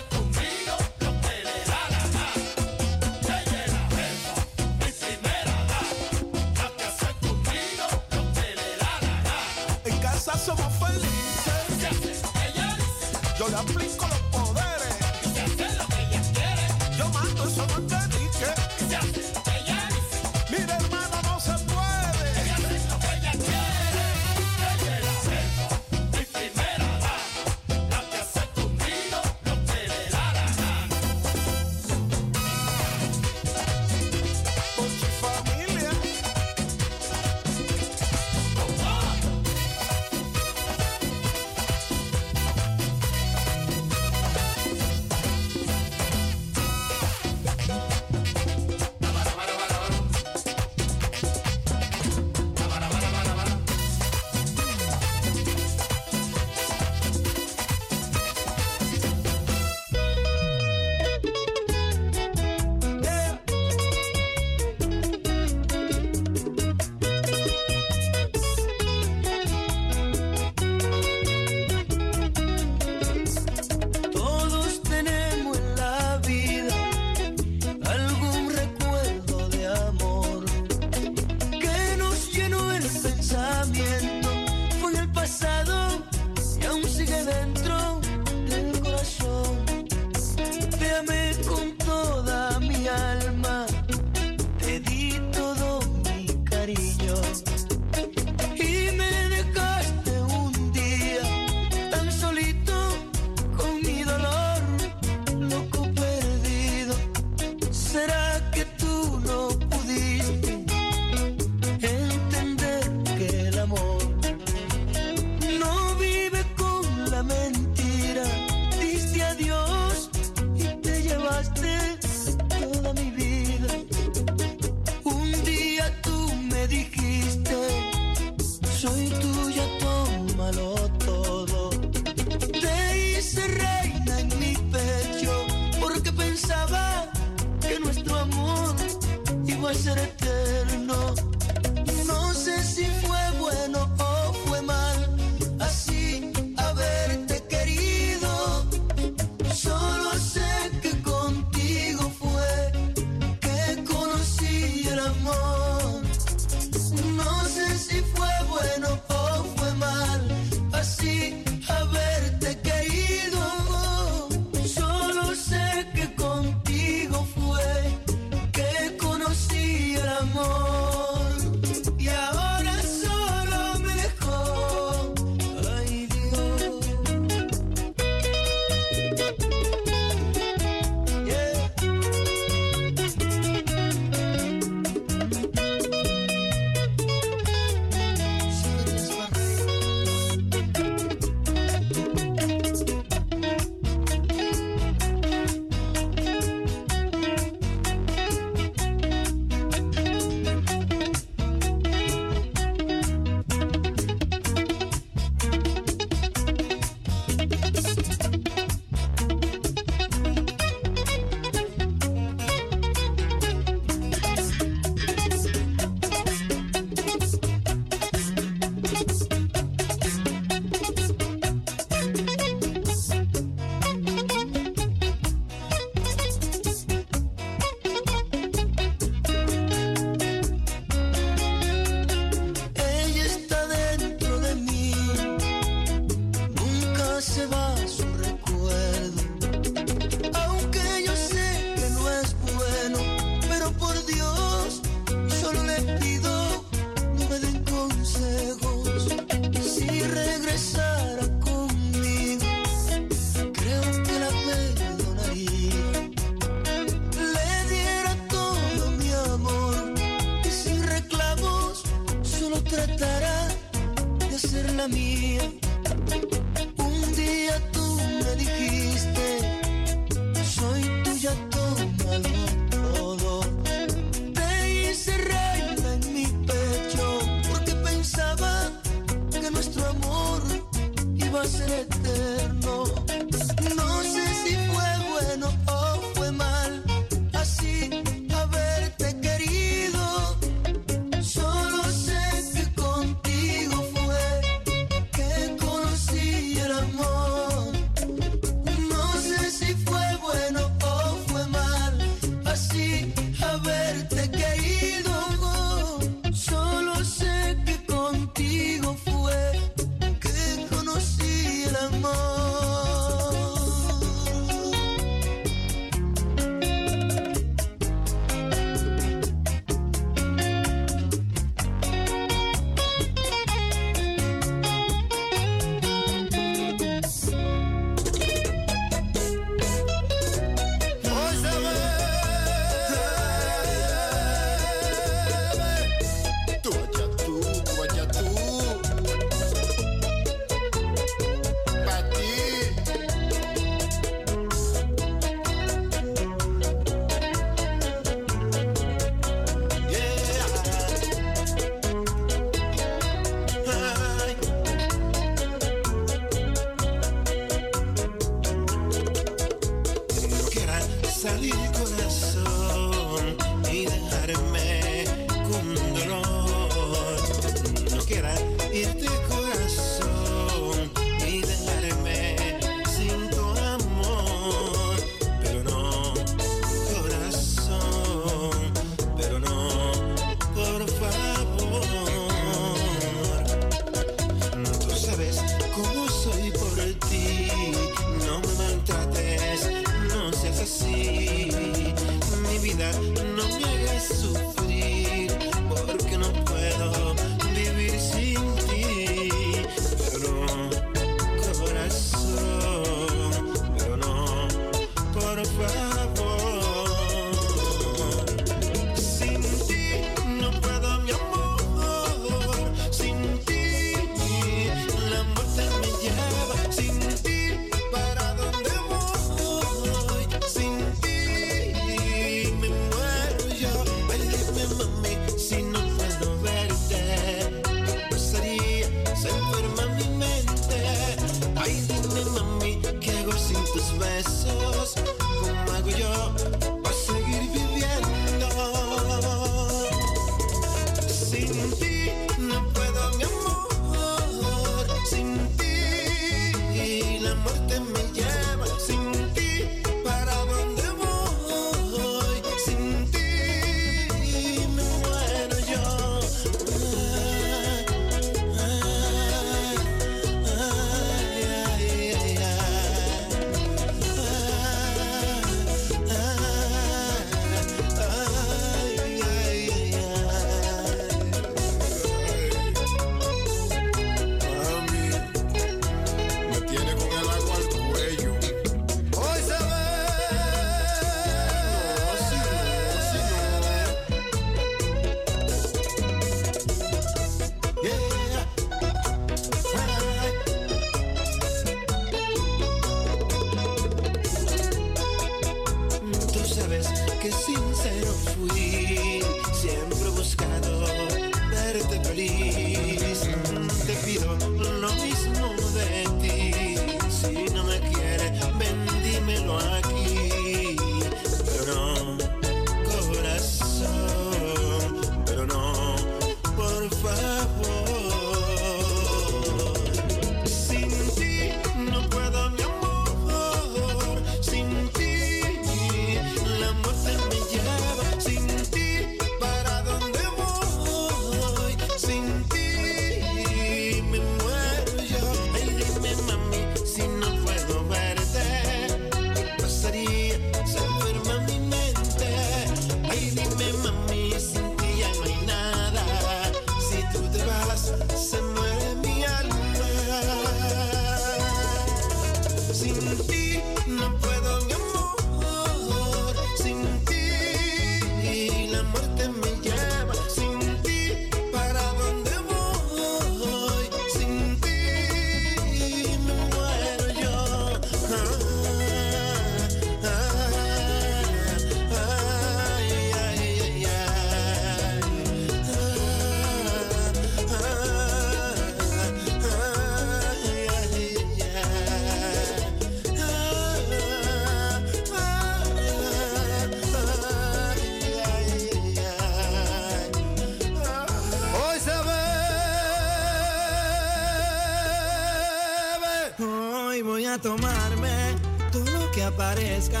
tomarme todo lo que aparezca.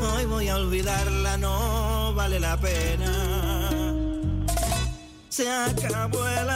Hoy voy a olvidarla, no vale la pena. Se acabó el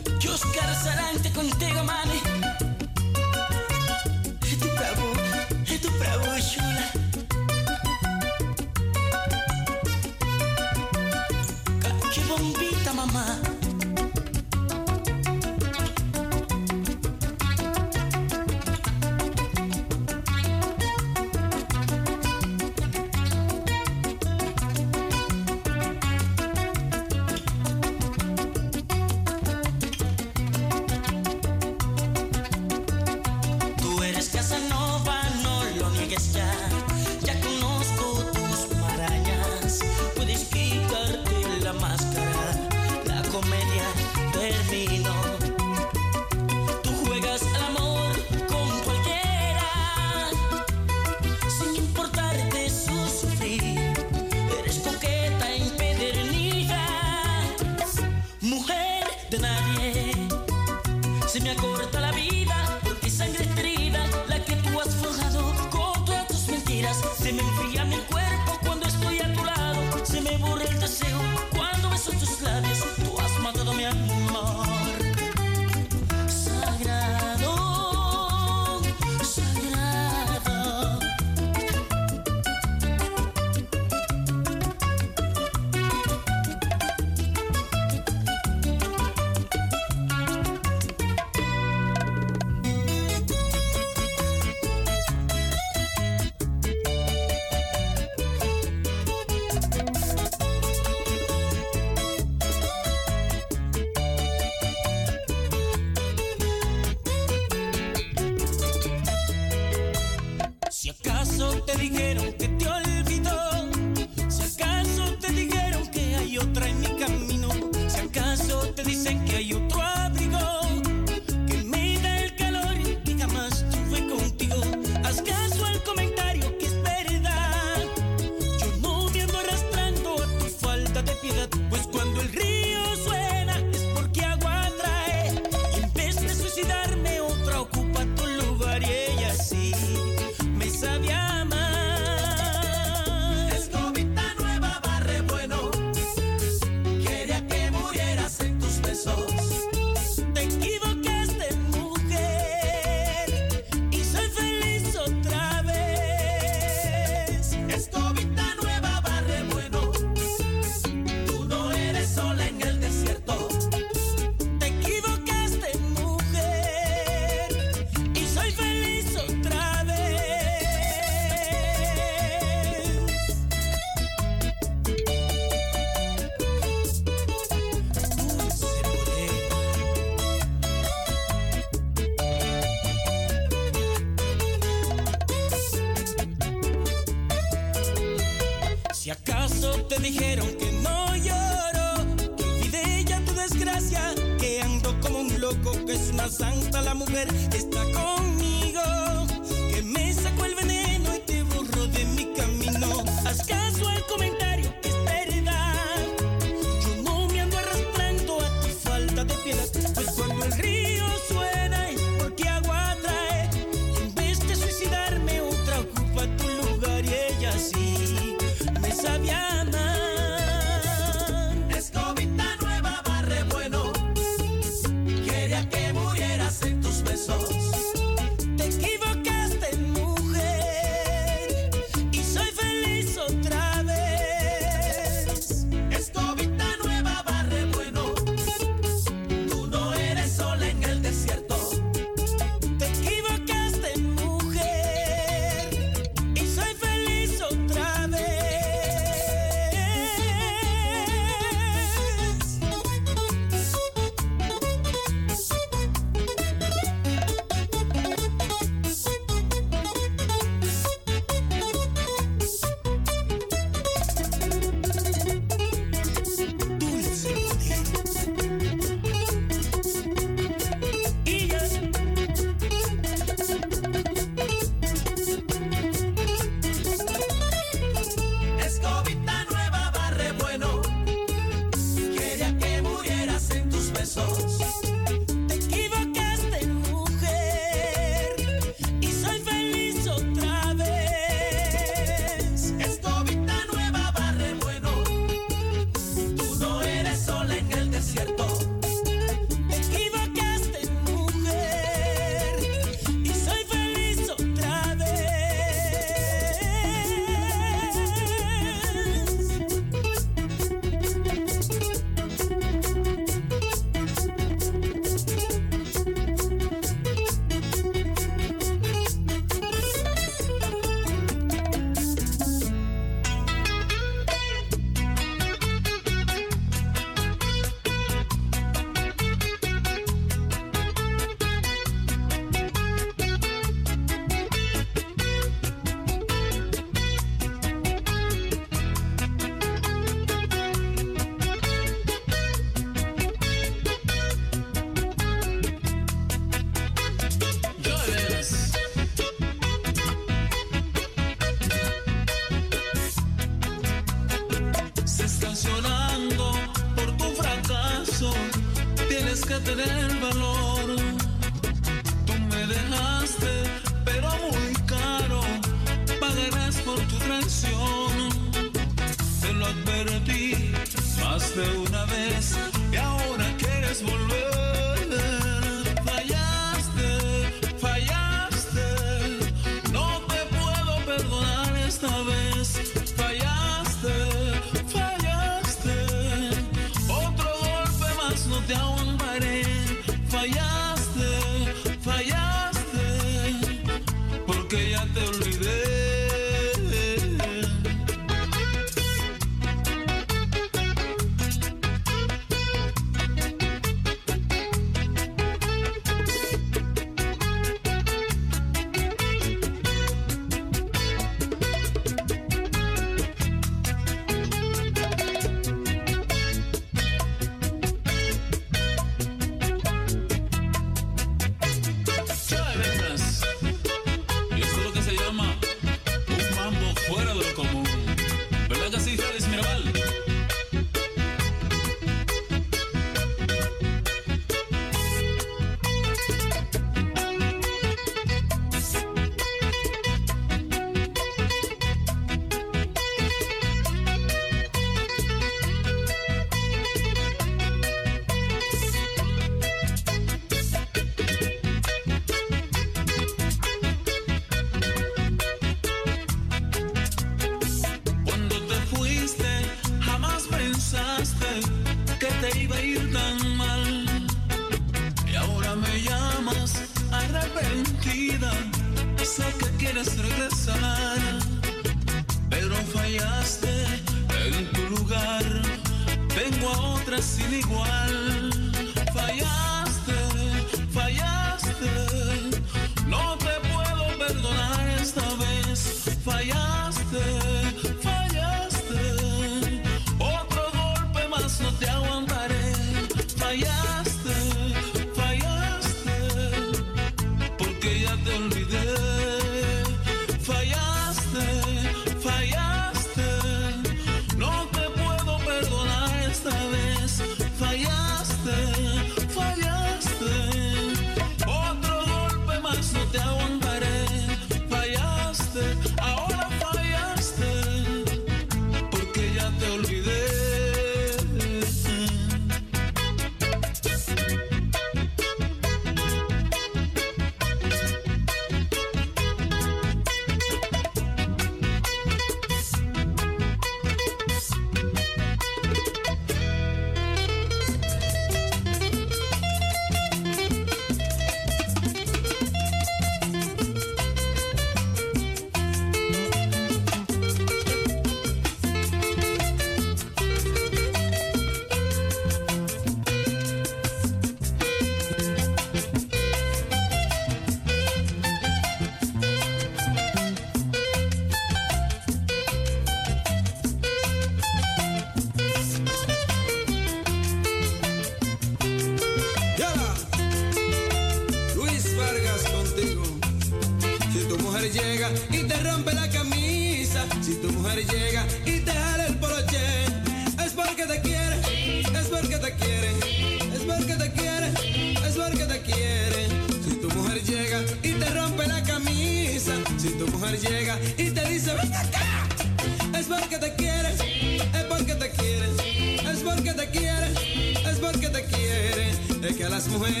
Es que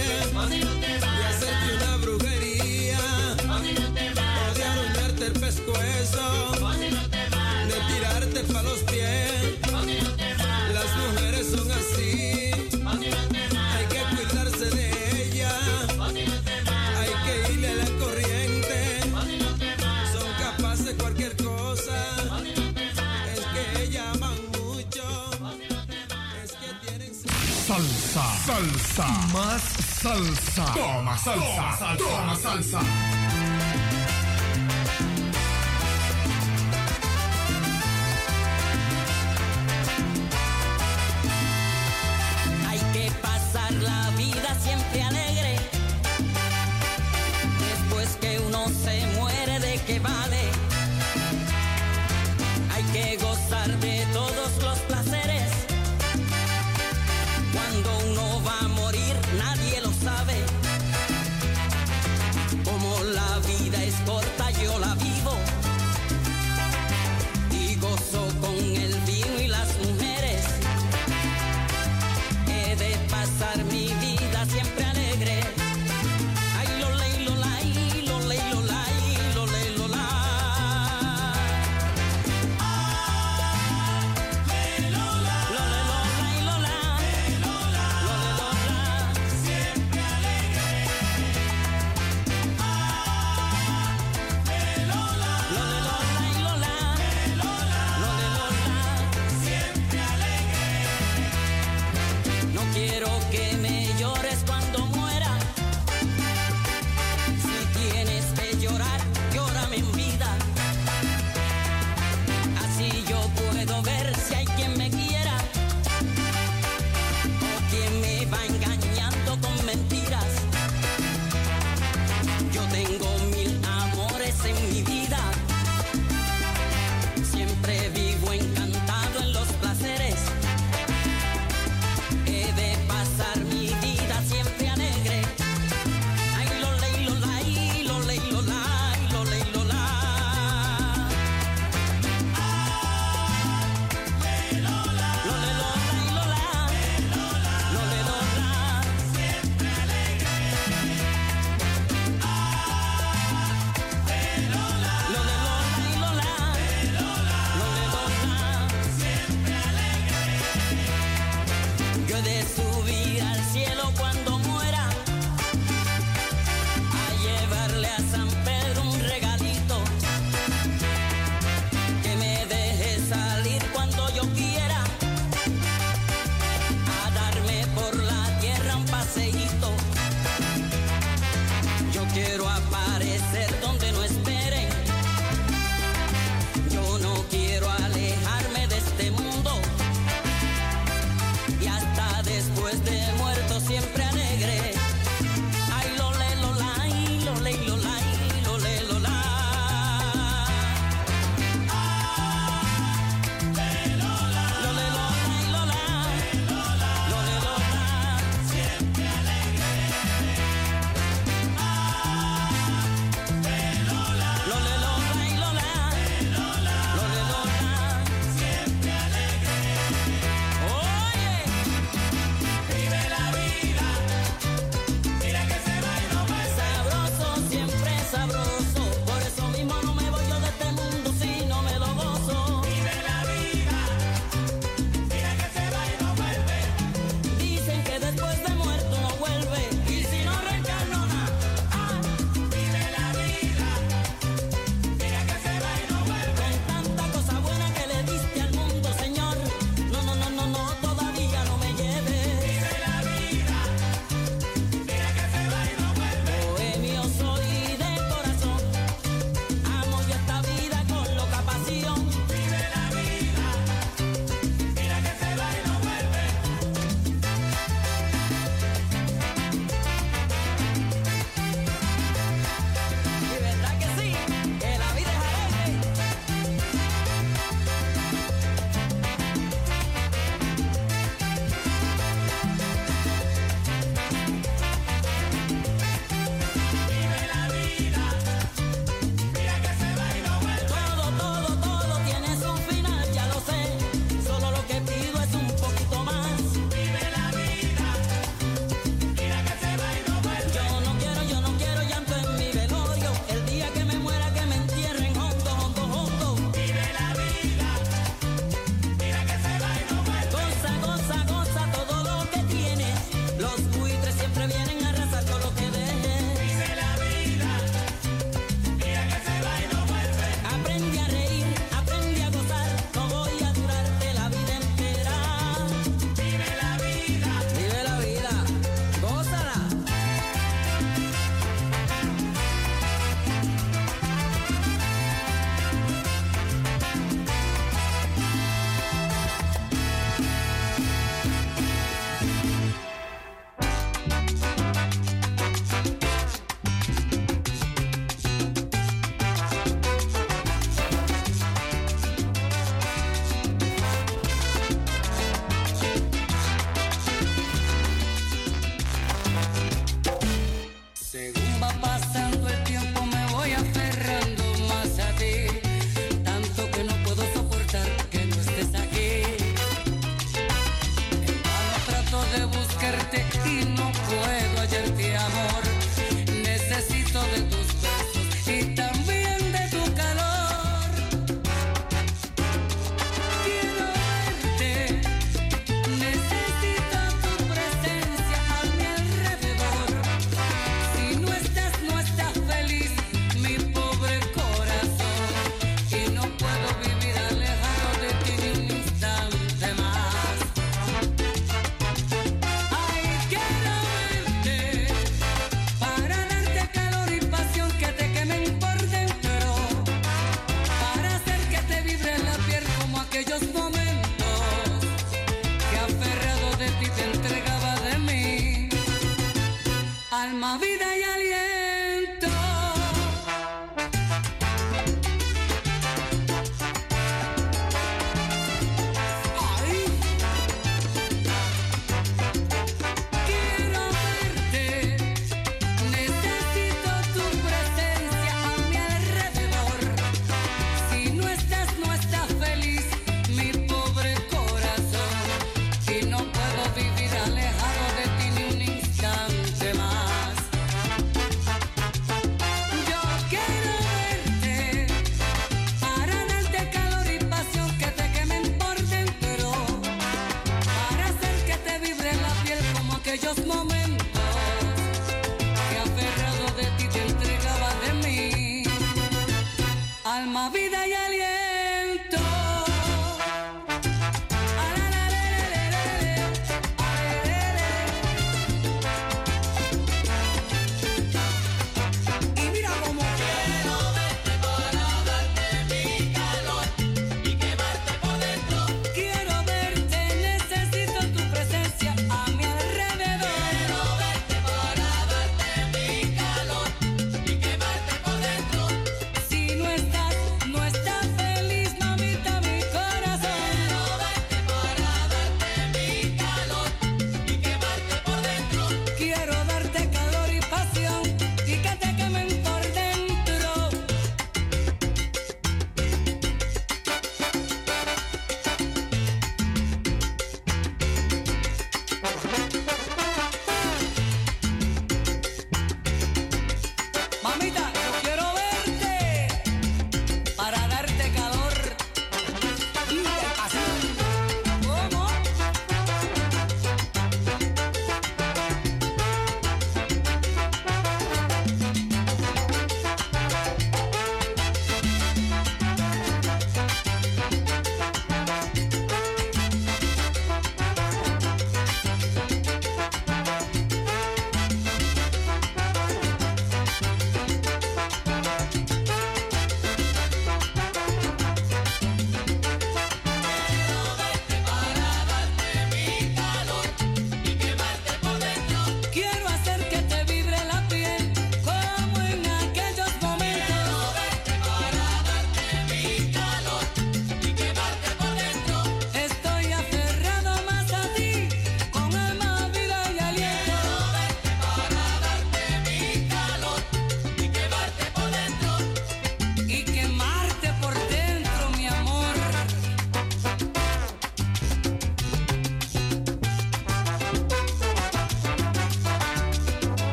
friend. salsa. Toma salsa. Toma salsa. Hay que pasar la vida siempre alegre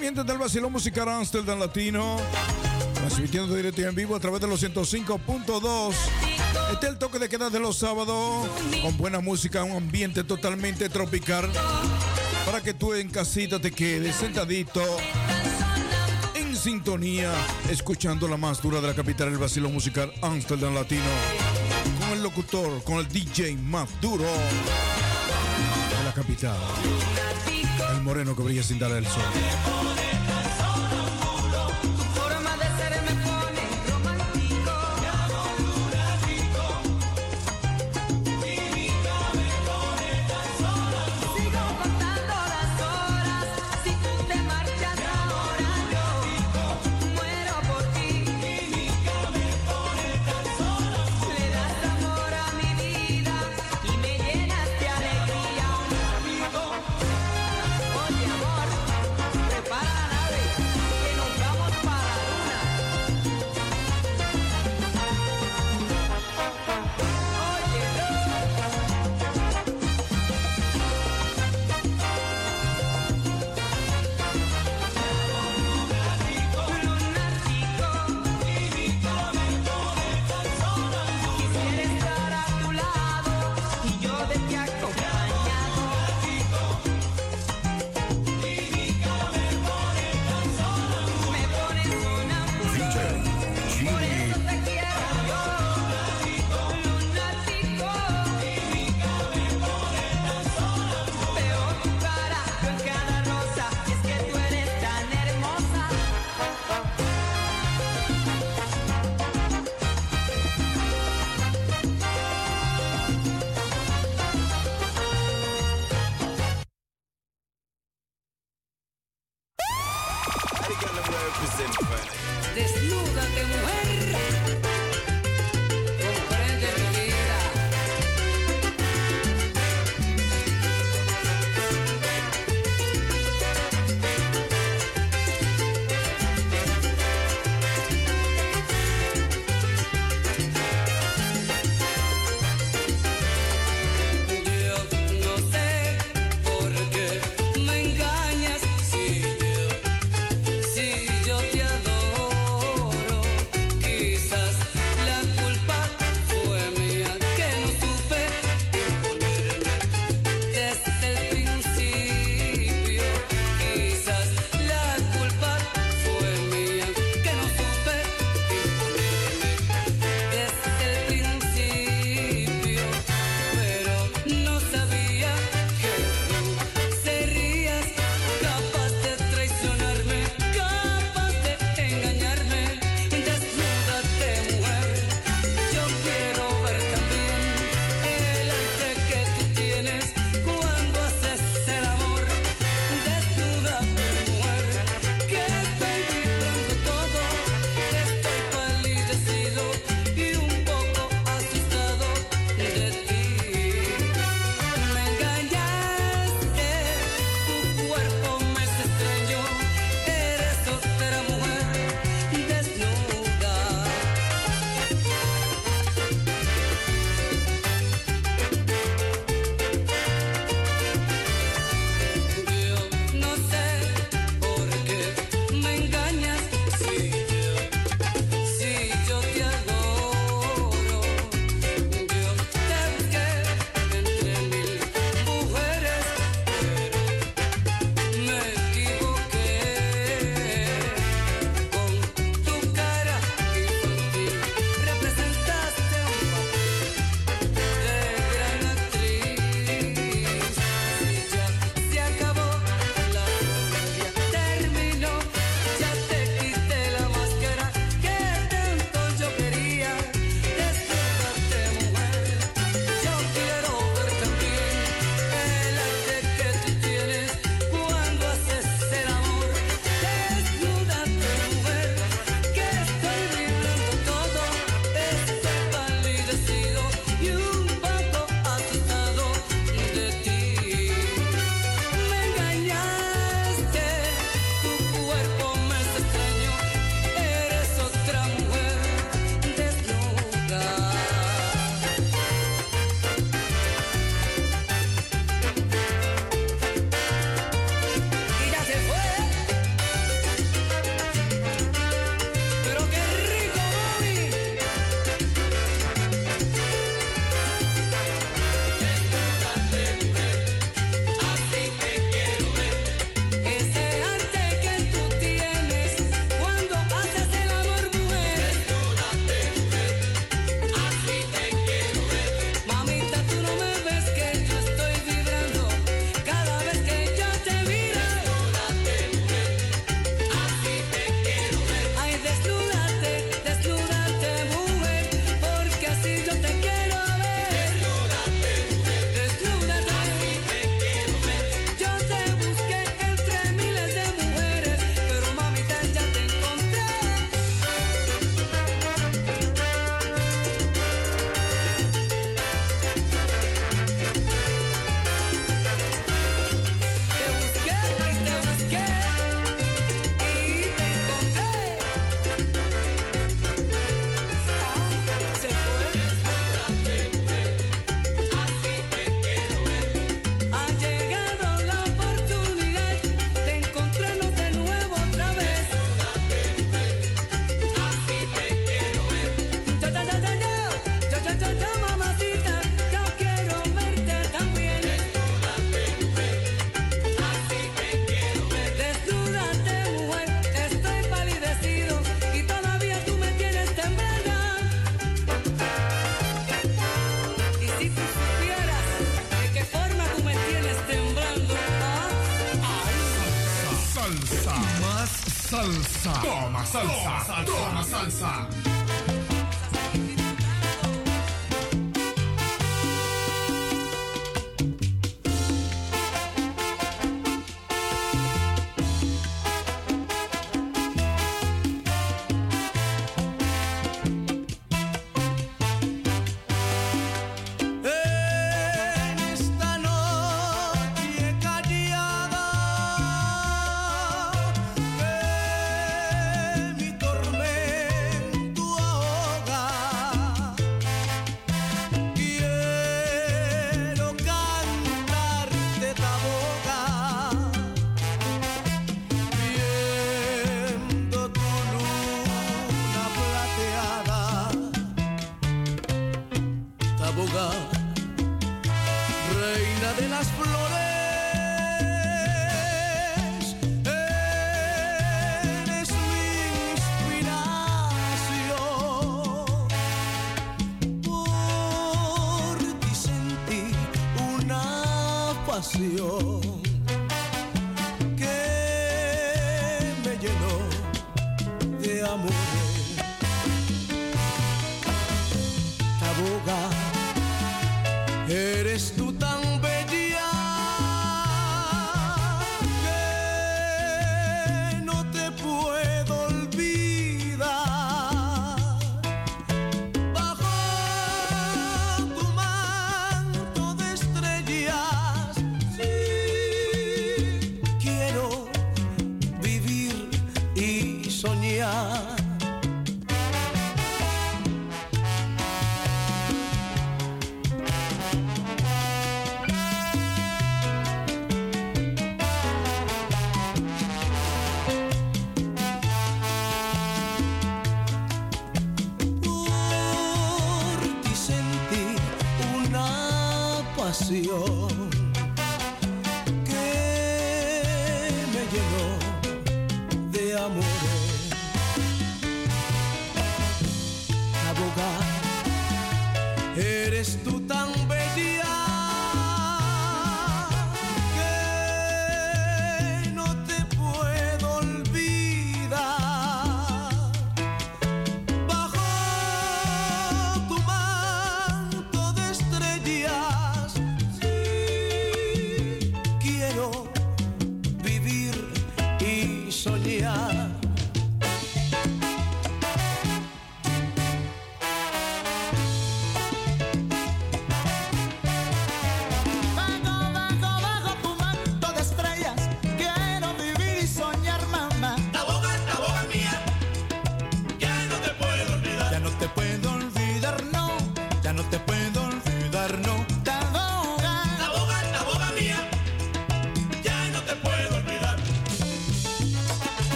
nacimiento del vacilón musical Amsterdam Latino. Transmitiendo directo y en vivo a través de los 105.2. Este es el toque de queda de los sábados. Con buena música, un ambiente totalmente tropical. Para que tú en casita te quedes sentadito. En sintonía. Escuchando la más dura de la capital, el vacilón musical Amsterdam Latino. Con el locutor, con el DJ más duro de la capital. Moreno que brilla sin darle el sol.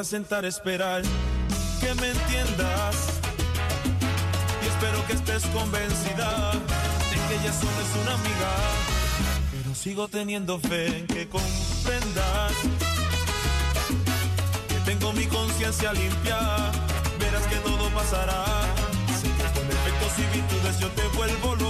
A sentar a esperar que me entiendas. Y espero que estés convencida de que ella solo es una amiga. Pero sigo teniendo fe en que comprendas que tengo mi conciencia limpia. Verás que todo pasará. Con efectos y virtudes yo te vuelvo.